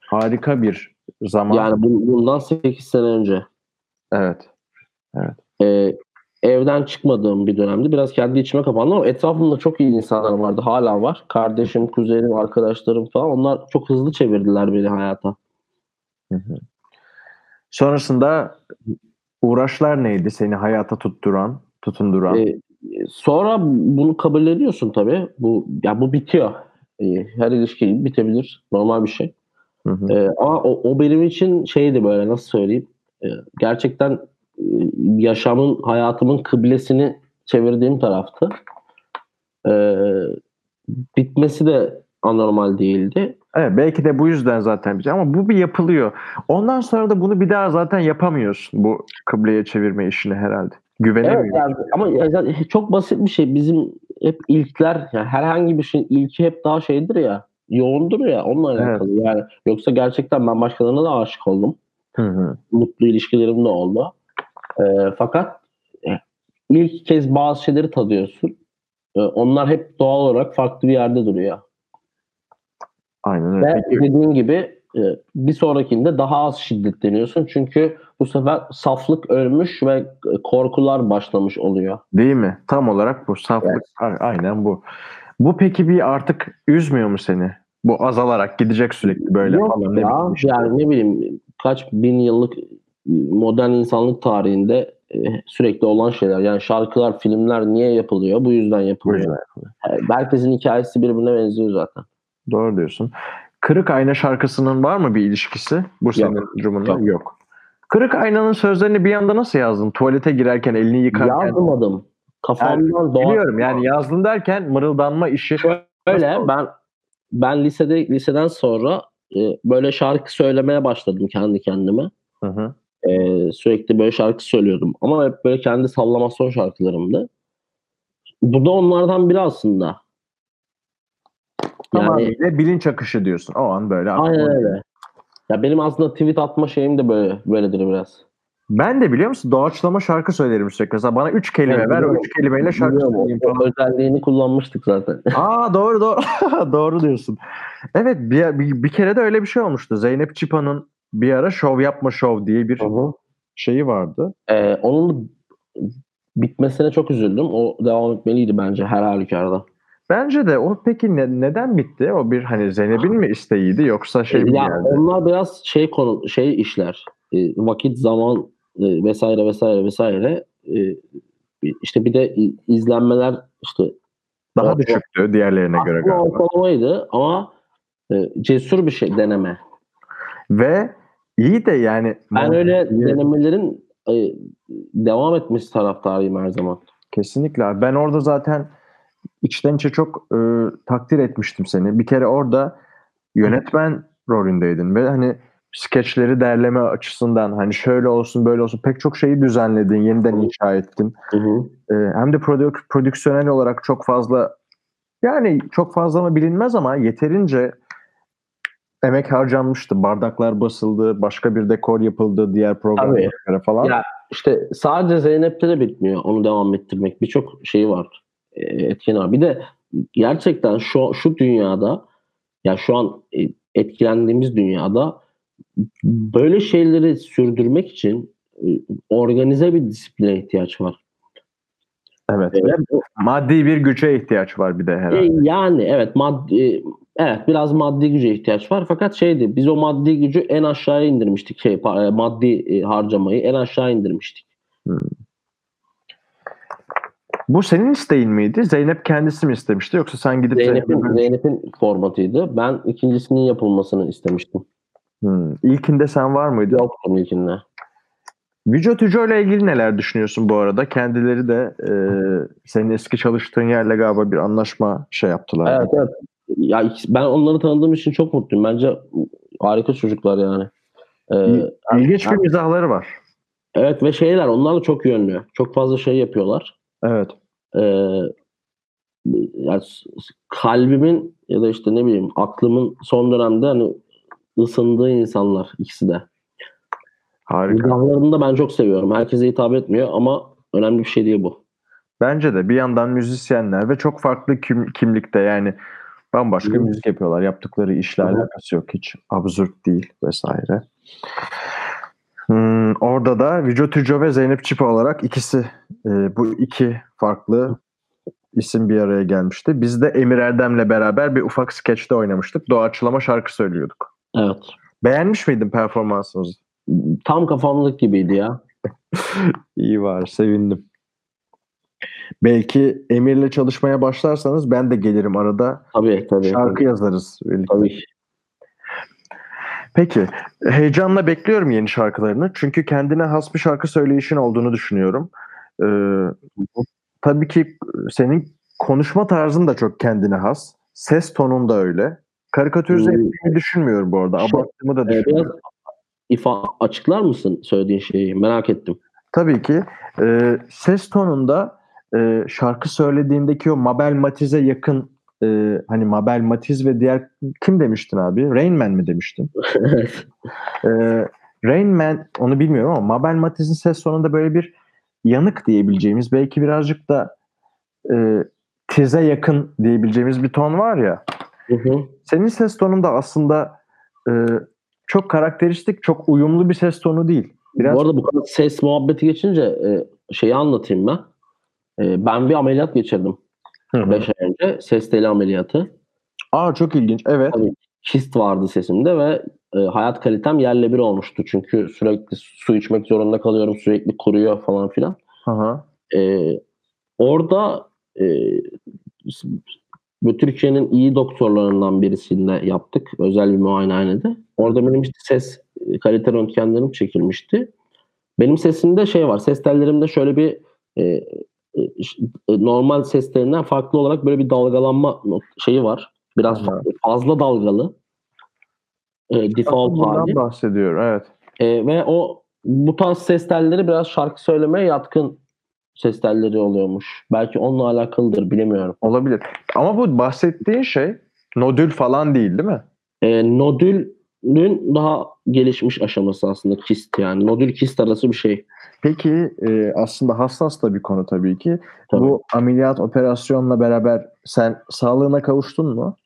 Harika bir zaman. Yani bu- bundan 8 sene önce. Evet. Ee, evden çıkmadığım bir dönemdi. Biraz kendi içime kapandım ama etrafımda çok iyi insanlar vardı. Hala var. Kardeşim, kuzenim, arkadaşlarım falan. Onlar çok hızlı çevirdiler beni hayata. Hı hı. Sonrasında uğraşlar neydi seni hayata tutturan, tutunduran? Ee, sonra bunu kabul ediyorsun tabii. Bu ya bu bitiyor. Ee, her ilişki bitebilir. Normal bir şey. Hı hı. Ee, ama o, o benim için şeydi böyle nasıl söyleyeyim. Ee, gerçekten e, yaşamın, hayatımın kıblesini çevirdiğim taraftı. Ee, bitmesi de anormal değildi. Evet, belki de bu yüzden zaten bir ama bu bir yapılıyor. Ondan sonra da bunu bir daha zaten yapamıyorsun bu kıbleye çevirme işini herhalde. Evet Güvenemiyorsun. yani, ama ya zaten çok basit bir şey. Bizim hep ilkler yani herhangi bir şeyin ilki hep daha şeydir ya yoğundur ya onunla Evet. alakalı. Yani yoksa gerçekten ben başkalarına da aşık oldum. Hı hı. Mutlu ilişkilerim de oldu. Ee, fakat e, ilk kez bazı şeyleri tadıyorsun. Ee, onlar hep doğal olarak farklı bir yerde duruyor. Aynen öyle. Ve dediğim gibi e, bir sonrakinde daha az şiddetleniyorsun. Çünkü bu sefer saflık ölmüş ve e, korkular başlamış oluyor. değil mi? Tam olarak bu saflık. A- Aynen bu. Bu peki bir artık üzmüyor mu seni? Bu azalarak gidecek sürekli böyle Yok falan. ne ya, bileyim işte. yani ne bileyim kaç bin yıllık modern insanlık tarihinde e, sürekli olan şeyler. Yani şarkılar, filmler niye yapılıyor? Bu yüzden Bu yapılıyor. yüzden. Yani herkesin hikayesi birbirine benziyor zaten. Doğru diyorsun. Kırık Ayna şarkısının var mı bir ilişkisi? Bu senin durumunda Yok. yok. Kırık Ayna'nın sözlerini bir anda nasıl yazdın? Tuvalete girerken, elini yıkarken. Yazmadım. Kafamdan doğal. Biliyorum yani yazdın derken mırıldanma işi. Öyle ben ben lisede liseden sonra e, böyle şarkı söylemeye başladım kendi kendime. Hı hı. E, sürekli böyle şarkı söylüyordum. Ama hep böyle kendi sallamasyon şarkılarımdı. Bu da onlardan biri aslında. Yani Tamamıyla bilinç akışı diyorsun. O an böyle. aynen öyle. Ya benim aslında tweet atma şeyim de böyle böyledir biraz. Ben de biliyor musun doğaçlama şarkı söylerim sürekli. Mesela bana üç kelime Evet, ver, o üç kelimeyle şarkı Biliyorum, söyleyeyim falan. özelliğini kullanmıştık zaten. Aa doğru doğru. [LAUGHS] doğru diyorsun. Evet bir, bir, bir kere de öyle bir şey olmuştu. Zeynep Çipa'nın bir ara şov yapma şov diye bir şeyi vardı. Ee, onun bitmesine çok üzüldüm. O devam etmeliydi bence her halükarda. Bence de o peki ne- neden bitti? O bir hani Zeynep'in mi isteğiydi yoksa şey mi ya geldi? onlar biraz şey konu şey işler. E, vakit, zaman e, vesaire vesaire vesaire. E, işte bir de izlenmeler işte Daha o- düşüktü diğerlerine göre galiba. ortalamaydı ama e, cesur bir şey deneme. Ve iyi de yani Ben öyle İyi. denemelerin e, devam etmesi taraftarıyım her zaman. Kesinlikle. Ben orada zaten içten içe çok e, takdir etmiştim seni. Bir kere orada yönetmen rolündeydin ve hani skeçleri derleme açısından hani şöyle olsun böyle olsun pek çok şeyi düzenledin, yeniden inşa ettin. Hı hı. E, hem de prodük- prodüksiyonel olarak çok fazla yani çok fazla mı bilinmez ama yeterince emek harcanmıştı. Bardaklar basıldı, başka bir dekor yapıldı diğer programlara falan. Ya işte sadece Zeynep'te de bitmiyor onu devam ettirmek. Birçok şeyi var. E, Etken var. Bir de gerçekten şu şu dünyada ya şu an e, etkilendiğimiz dünyada böyle şeyleri sürdürmek için e, organize bir disipline ihtiyaç var. Evet. Ve bu- Maddi bir güce ihtiyaç var bir de herhalde. Yani evet maddi evet biraz maddi güce ihtiyaç var fakat şeydi biz o maddi gücü en aşağıya indirmiştik şey maddi harcamayı en aşağı indirmiştik. Bu senin isteğin miydi? Zeynep kendisi mi istemişti yoksa sen gidip Zeynep'in Zeynep'e- Zeynep'in formatıydı. Ben ikincisinin yapılmasını istemiştim. Hmm. İlkinde sen var mıydın? Yoktum ilkinde. Vücut Tüco ile ilgili neler düşünüyorsun bu arada? Kendileri de e, senin eski çalıştığın yerle galiba bir anlaşma şey yaptılar. Evet evet. Ya ben onları tanıdığım için çok mutluyum. Bence harika çocuklar yani. Ee, İlginç bir mizahları var. evet ve şeyler onlar da çok yönlü. Çok fazla şey yapıyorlar. Evet. Ee, yani kalbimin ya da işte ne bileyim aklımın son dönemde hani ısındığı insanlar ikisi de. Harika. Mizahlarını da ben çok seviyorum. Herkese hitap etmiyor ama önemli bir şey değil bu. Bence de bir yandan müzisyenler ve çok farklı kim- kimlikte yani bambaşka Hı. müzik yapıyorlar. Yaptıkları işle Hı. alakası yok hiç. Absürt değil vesaire. Hmm, orada da Vücut Tüco ve Zeynep Çipa olarak ikisi e, bu iki farklı isim bir araya gelmişti. Biz de Emir Erdem'le beraber bir ufak skeçte oynamıştık. Doğaçlama şarkı söylüyorduk. Evet. Beğenmiş miydin performansımızı? Tam kafamlık gibiydi ya. [LAUGHS] İyi var, sevindim. Belki Emir'le çalışmaya başlarsanız ben de gelirim arada. Tabii tabii. Şarkı tabii. yazarız birlikte. Tabii. Peki, heyecanla bekliyorum yeni şarkılarını. Çünkü kendine has bir şarkı söyleyişin olduğunu düşünüyorum. Ee, tabii ki senin konuşma tarzın da çok kendine has. Ses tonun da öyle. Karikatürize ettiğini düşünmüyorum bu arada. Abarttığımı da Ee, biraz ifa açıklar mısın söylediğin şeyi? Merak ettim. Tabii ki. Ee, ses tonunda e, şarkı söylediğindeki o Mabel Matiz'e yakın e, hani Mabel Matiz ve diğer kim demiştin abi? Rain Man mi demiştin? [LAUGHS] Ee, Rain Man onu bilmiyorum ama Mabel Matiz'in ses tonunda böyle bir yanık diyebileceğimiz belki birazcık da e, tize yakın diyebileceğimiz bir ton var ya. Hı hı. Senin ses tonun da aslında e, çok karakteristik, çok uyumlu bir ses tonu değil. Biraz Bu arada bu kadar ses muhabbeti geçince e, şeyi anlatayım ben. E, ben bir ameliyat geçirdim Hı hı. 5 ay önce. Ses teli ameliyatı. Aa çok ilginç. Evet. Tabii. Kist vardı sesimde ve e, hayat kalitem yerle bir olmuştu. Çünkü sürekli su içmek zorunda kalıyorum. Sürekli kuruyor falan filan. Hı hı. E, orada e, bu Türkiye'nin iyi doktorlarından birisinde yaptık. Özel bir muayenehanede. Orada benim işte ses e, kalite röntgenlerim çekilmişti. Benim sesimde şey var. Ses tellerimde şöyle bir e, normal ses telinden farklı olarak böyle bir dalgalanma şeyi var. Biraz Aha. fa- fazla dalgalı. E, default hali. bahsediyor. Evet. E, ve o bu tarz ses telleri biraz şarkı söylemeye yatkın ses telleri oluyormuş. Belki onunla alakalıdır bilemiyorum. Olabilir. Ama bu bahsettiğin şey nodül falan değil değil mi? E, nodülün daha gelişmiş aşaması aslında kist yani. Nodül kist arası bir şey. Peki e, aslında hassas da bir konu tabii ki. Tabii. Bu ameliyat operasyonla beraber sen sağlığına kavuştun mu?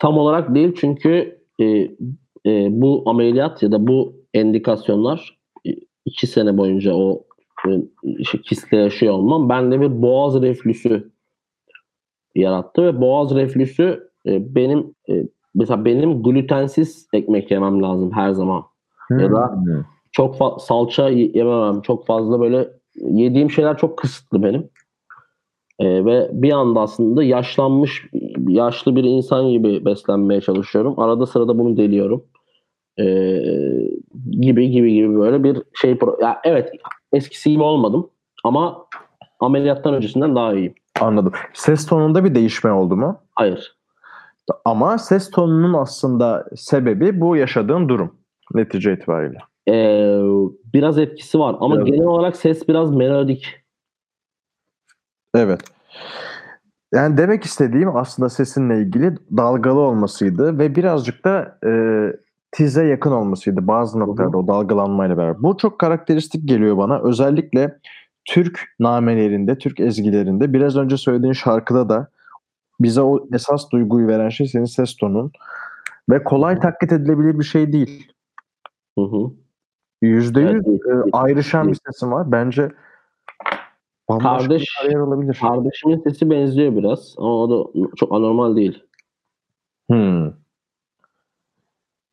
Tam olarak değil çünkü e, e, bu ameliyat ya da bu endikasyonlar e, iki sene boyunca o e, işte kistle yaşıyor olmam bende bir boğaz reflüsü yarattı ve boğaz reflüsü e, benim e, mesela benim glutensiz ekmek yemem lazım her zaman. Ya da- Hmm. Çok fa- salça yememem. Çok fazla böyle yediğim şeyler çok kısıtlı benim. Ee, ve bir anda aslında yaşlanmış, yaşlı bir insan gibi beslenmeye çalışıyorum. Arada sırada bunu deliyorum. Ee, gibi gibi gibi böyle bir şey. pro- Ya evet eskisi gibi olmadım ama ameliyattan öncesinden daha iyiyim. Anladım. Ses tonunda bir değişme oldu mu? Hayır. Ama ses tonunun aslında sebebi bu yaşadığın durum netice itibariyle. Ee, biraz etkisi var ama Biraz. genel olarak ses biraz melodik. Evet. Yani demek istediğim aslında sesinle ilgili dalgalı olmasıydı ve birazcık da e, tize yakın olmasıydı bazı noktalarda o dalgalanmayla beraber. Bu çok karakteristik geliyor bana. Özellikle Türk namelerinde, Türk ezgilerinde biraz önce söylediğin şarkıda da bize o esas duyguyu veren şey senin ses tonun ve kolay taklit edilebilir bir şey değil. Hı hı. Yüzde yüz e, ayrışan bir sesin var. Bence Kardeş- bir olabilir. Kardeşimin sesi benziyor biraz ama o da çok anormal değil. Hmm.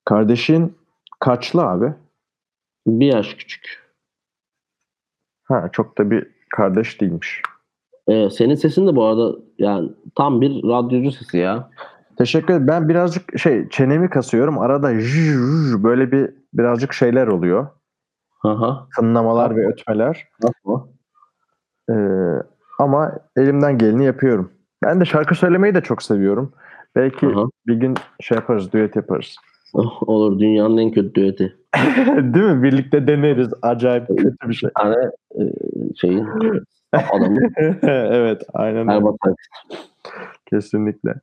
Kardeşin kaçlı abi? Bir yaş küçük. Ha çok da bir kardeş değilmiş. Ee, senin sesin de bu arada yani tam bir radyocu sesi ya. Teşekkür ederim. Ben birazcık şey çenemi kasıyorum. Arada jüj böyle bir birazcık şeyler oluyor. Aha. Tınlamalar ve ötmeler. Nasıl? Ee, ama elimden geleni yapıyorum. Ben de şarkı söylemeyi de çok seviyorum. Belki Aha. bir gün şey yaparız, düet yaparız. Oh, Olur dünyanın en kötü düeti. [LAUGHS] Değil mi? Birlikte deneriz. Acayip kötü bir şey. Tane e, şeyin adamı [LAUGHS] evet, aynen öyle. Erbat Aksu. Kesinlikle.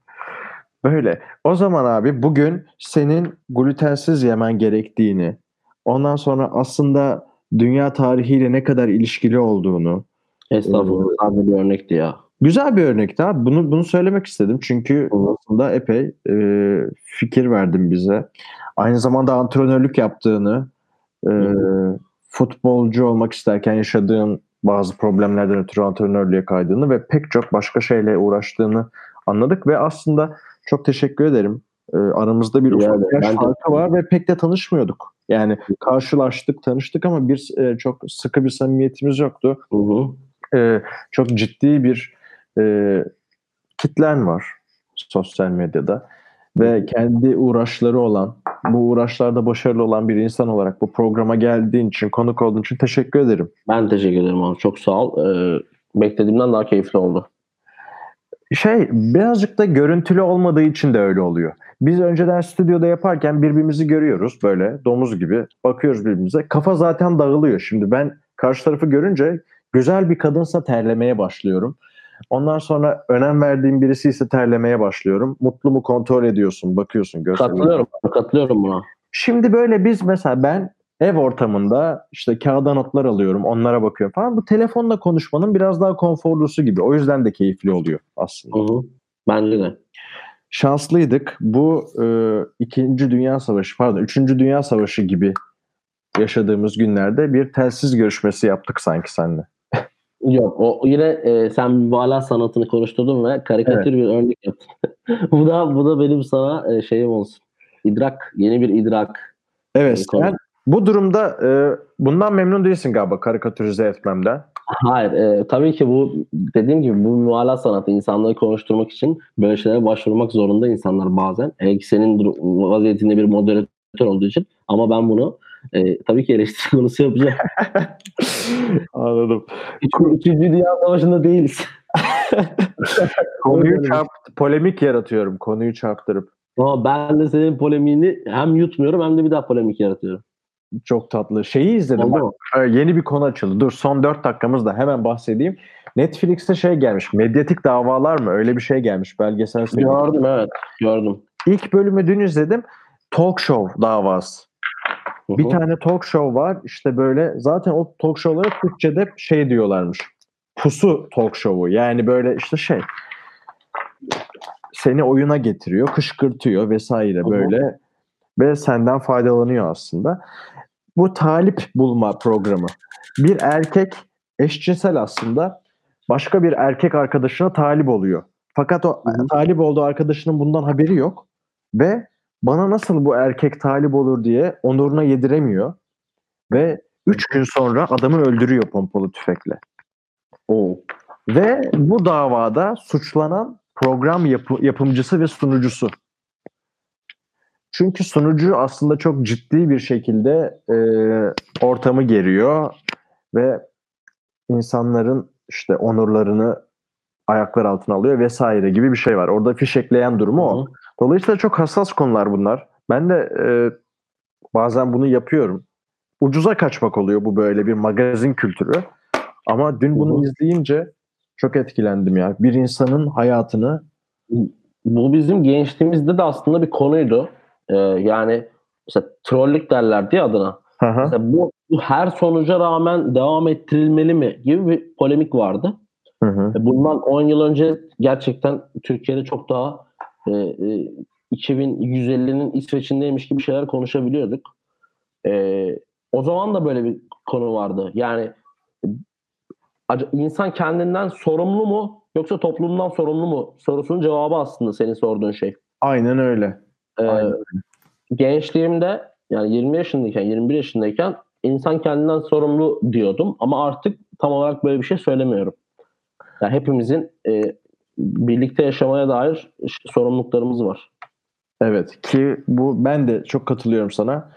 Böyle. O zaman abi bugün senin glutensiz yemen gerektiğini, ondan sonra aslında dünya tarihiyle ne kadar ilişkili olduğunu, Estağfurullah. Sadece bir örnekti ya. güzel bir örnekti abi. Bunu bunu söylemek istedim çünkü aslında epey e, fikir verdin bize. Aynı zamanda antrenörlük yaptığını, e, Hı. futbolcu olmak isterken yaşadığın bazı problemlerden ötürü antrenörlüğe kaydığını ve pek çok başka şeyle uğraştığını anladık ve aslında çok teşekkür ederim. Ee, aramızda bir ufak Yani yaş farkı var ve pek de tanışmıyorduk. Yani karşılaştık, tanıştık ama bir e, çok sıkı bir samimiyetimiz yoktu. Hı hı. Ee, çok ciddi bir e, kitlen var sosyal medyada ve kendi uğraşları olan, bu uğraşlarda başarılı olan bir insan olarak bu programa geldiğin için, konuk olduğun için teşekkür ederim. Ben teşekkür ederim abi. Çok sağ ol. Ee, beklediğimden daha keyifli oldu. Şey birazcık da görüntülü olmadığı için de öyle oluyor. Biz önceden stüdyoda yaparken birbirimizi görüyoruz böyle domuz gibi bakıyoruz birbirimize. Kafa zaten dağılıyor. Şimdi ben karşı tarafı görünce güzel bir kadınsa terlemeye başlıyorum. Ondan sonra önem verdiğim birisi ise terlemeye başlıyorum. Mutlu mu kontrol ediyorsun, bakıyorsun. Katılıyorum. Katılıyorum buna. Şimdi böyle biz mesela ben ev ortamında işte kağıda notlar alıyorum, onlara bakıyorum falan. Bu telefonla konuşmanın biraz daha konforlusu gibi. O yüzden de keyifli oluyor aslında. Hı hı. Bence de. şanslıydık. Bu e, İkinci Dünya Savaşı, pardon Üçüncü Dünya Savaşı gibi yaşadığımız günlerde bir telsiz görüşmesi yaptık sanki seninle. Yok o yine e, sen mübalağa sanatını konuşturdun ve karikatür bir örnek yaptın. [LAUGHS] bu da bu da benim sana e, şeyim olsun. İdrak, yeni bir idrak. Evet, Evet, konu. sen bu durumda e, bundan memnun değilsin galiba karikatürize etmemden. Hayır, e, tabii ki bu dediğim gibi bu mübalağa sanatı insanları konuşturmak için böyle şeylere başvurmak zorunda insanlar bazen. Ki senin vaziyetinde bir moderatör olduğu için. Ama ben bunu e, tabii ki eleştiri konusu yapacağım. [LAUGHS] Anladım. Üçüncü Dünya Savaşı'nda değiliz. [LAUGHS] Konuyu çarp, polemik yaratıyorum konuyu çarptırıp. Ama ben de senin polemiğini hem yutmuyorum hem de bir daha polemik yaratıyorum. Çok tatlı. Şeyi izledim. Mu? Ee, yeni bir konu açıldı. Dur son 4 dakikamızda hemen bahsedeyim. Netflix'te şey gelmiş. Medyatik davalar mı? Öyle bir şey gelmiş. Belgesel. Gördüm evet. Gördüm. İlk bölümü dün izledim. Talk show davası. Hı Bir tane talk show var. İşte böyle zaten o talk show'lara Türkçe'de şey diyorlarmış. Pusu talk show'u. Yani böyle işte şey seni oyuna getiriyor, kışkırtıyor vesaire hı. böyle ve senden faydalanıyor aslında. Bu talip bulma programı. Bir erkek eşcinsel aslında başka bir erkek arkadaşına talip oluyor. Fakat o Hı hı. talip olduğu arkadaşının bundan haberi yok ve bana nasıl bu erkek talip olur diye onuruna yediremiyor ve 3 gün sonra adamı öldürüyor pompalı tüfekle. Oo. Ve bu davada suçlanan program yapı- yapımcısı ve sunucusu. Çünkü sunucu aslında çok ciddi bir şekilde e, ortamı geriyor ve insanların işte onurlarını ayaklar altına alıyor vesaire gibi bir şey var. Orada fişekleyen durumu o. Dolayısıyla çok hassas konular bunlar. Ben de e, bazen bunu yapıyorum. Ucuza kaçmak oluyor bu böyle bir magazin kültürü. Ama dün bunu izleyince çok etkilendim ya. Bir insanın hayatını Bu bizim gençliğimizde de aslında bir konuydu. Ee, yani mesela trollük derler diye adına. Hı hı. Mesela bu, bu her sonuca rağmen devam ettirilmeli mi gibi bir polemik vardı. Hı hı. E, Bundan 10 yıl önce gerçekten Türkiye'de çok daha e, e, 2150'nin İsveç'indeymiş gibi şeyler konuşabiliyorduk. E, o zaman da böyle bir konu vardı. Yani insan kendinden sorumlu mu yoksa toplumdan sorumlu mu sorusunun cevabı aslında senin sorduğun şey. Aynen öyle. E, Aynen gençliğimde yani 20 yaşındayken 21 yaşındayken insan kendinden sorumlu diyordum ama artık tam olarak böyle bir şey söylemiyorum. Yani hepimizin e, birlikte yaşamaya dair sorumluluklarımız var. Evet ki bu ben de çok katılıyorum sana.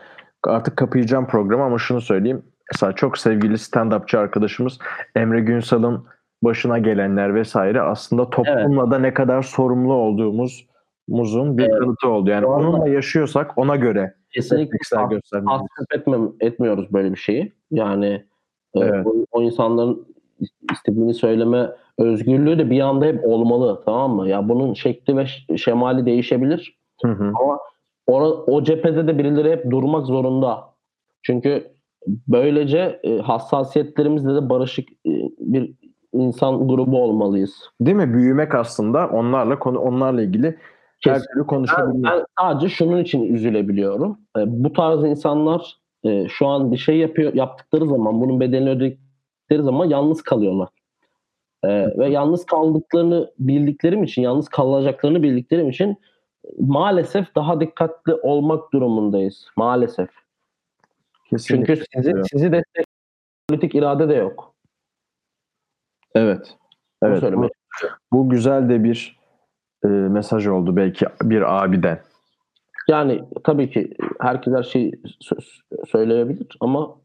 Artık kapayacağım programı ama şunu söyleyeyim. Mesela çok sevgili stand-upçı arkadaşımız Emre Günsal'ın başına gelenler vesaire aslında toplumla da ne kadar sorumlu olduğumuzun bir Evet. kanıtı oldu. Yani Doğru. onunla yaşıyorsak ona göre Kesinlikle tasvip etmem, etmiyoruz böyle bir şeyi. Yani e, Evet. o, o insanların istediğini söyleme özgürlüğü de bir anda hep olmalı tamam mı? Ya bunun şekli ve şemali değişebilir. Hı hı. Ama o, o cephede de birileri hep durmak zorunda. Çünkü böylece e, hassasiyetlerimizle de barışık e, bir insan grubu olmalıyız. Değil mi? Büyümek aslında onlarla konu onlarla ilgili her türlü konuşabilmek. Ben sadece şunun için üzülebiliyorum. E, bu tarz insanlar e, şu an bir şey yapıyor yaptıkları zaman bunun bedelini ödedikleri zaman yalnız kalıyorlar. E, ve yalnız kaldıklarını bildiklerim için, yalnız kalacaklarını bildiklerim için maalesef daha dikkatli olmak durumundayız. Maalesef. Kesinlikle. Çünkü sizi, sizi destek politik irade de yok. Evet. Evet. Bu, bu güzel de bir e, mesaj oldu belki bir abiden. Yani tabii ki herkes her şeyi sö- söyleyebilir ama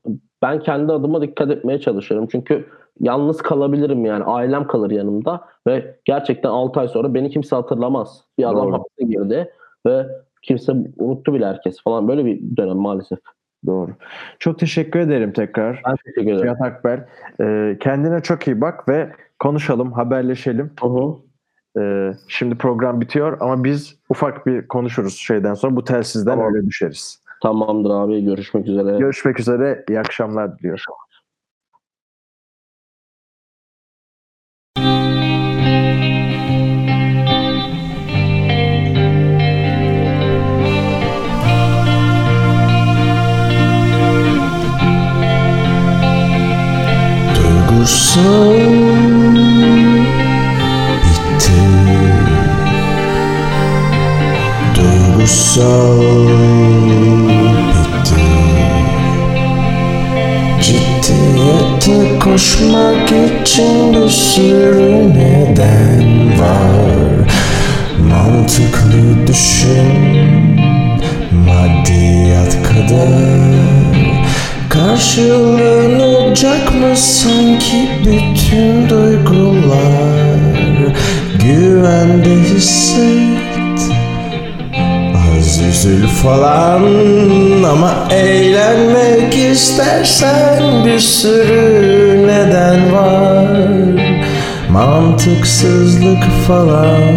ben kendi adıma dikkat etmeye çalışıyorum. Çünkü yalnız kalabilirim yani. Ailem kalır yanımda ve gerçekten 6 ay sonra beni kimse hatırlamaz. Bir adam Doğru. hapse girdi ve kimse unuttu bile herkes falan. Böyle bir dönem maalesef. Doğru. Çok teşekkür ederim tekrar. Ben teşekkür ederim. Cihat Akbel. E, kendine çok iyi bak ve konuşalım, haberleşelim. Hı hı. E, şimdi program bitiyor ama biz ufak bir konuşuruz şeyden sonra. Bu telsizden Tamam. öyle düşeriz. Tamamdır abi. Görüşmek üzere. Görüşmek üzere. İyi akşamlar diliyorum. Bitti Ciddiyete koşmak için bir sürü neden var? Mantıklı düşün. Maddiyat kadar. Karşılanacak mı sanki bütün duygular? Güvende hisset falan. Ama eğlenmek istersen bir sürü neden var. Mantıksızlık falan.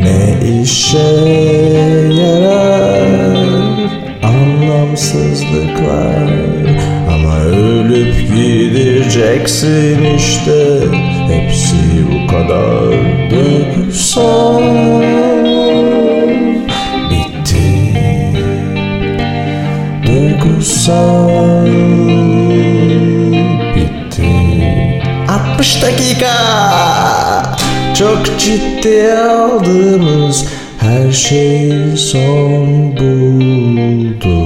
Ne işe yarar? Anlamsızlıklar Ama ölüp gideceksin işte. Hepsi bu kadar duygusal Duygusal Bitti. 60 dakika. Çok ciddi aldığımız her şey son buldu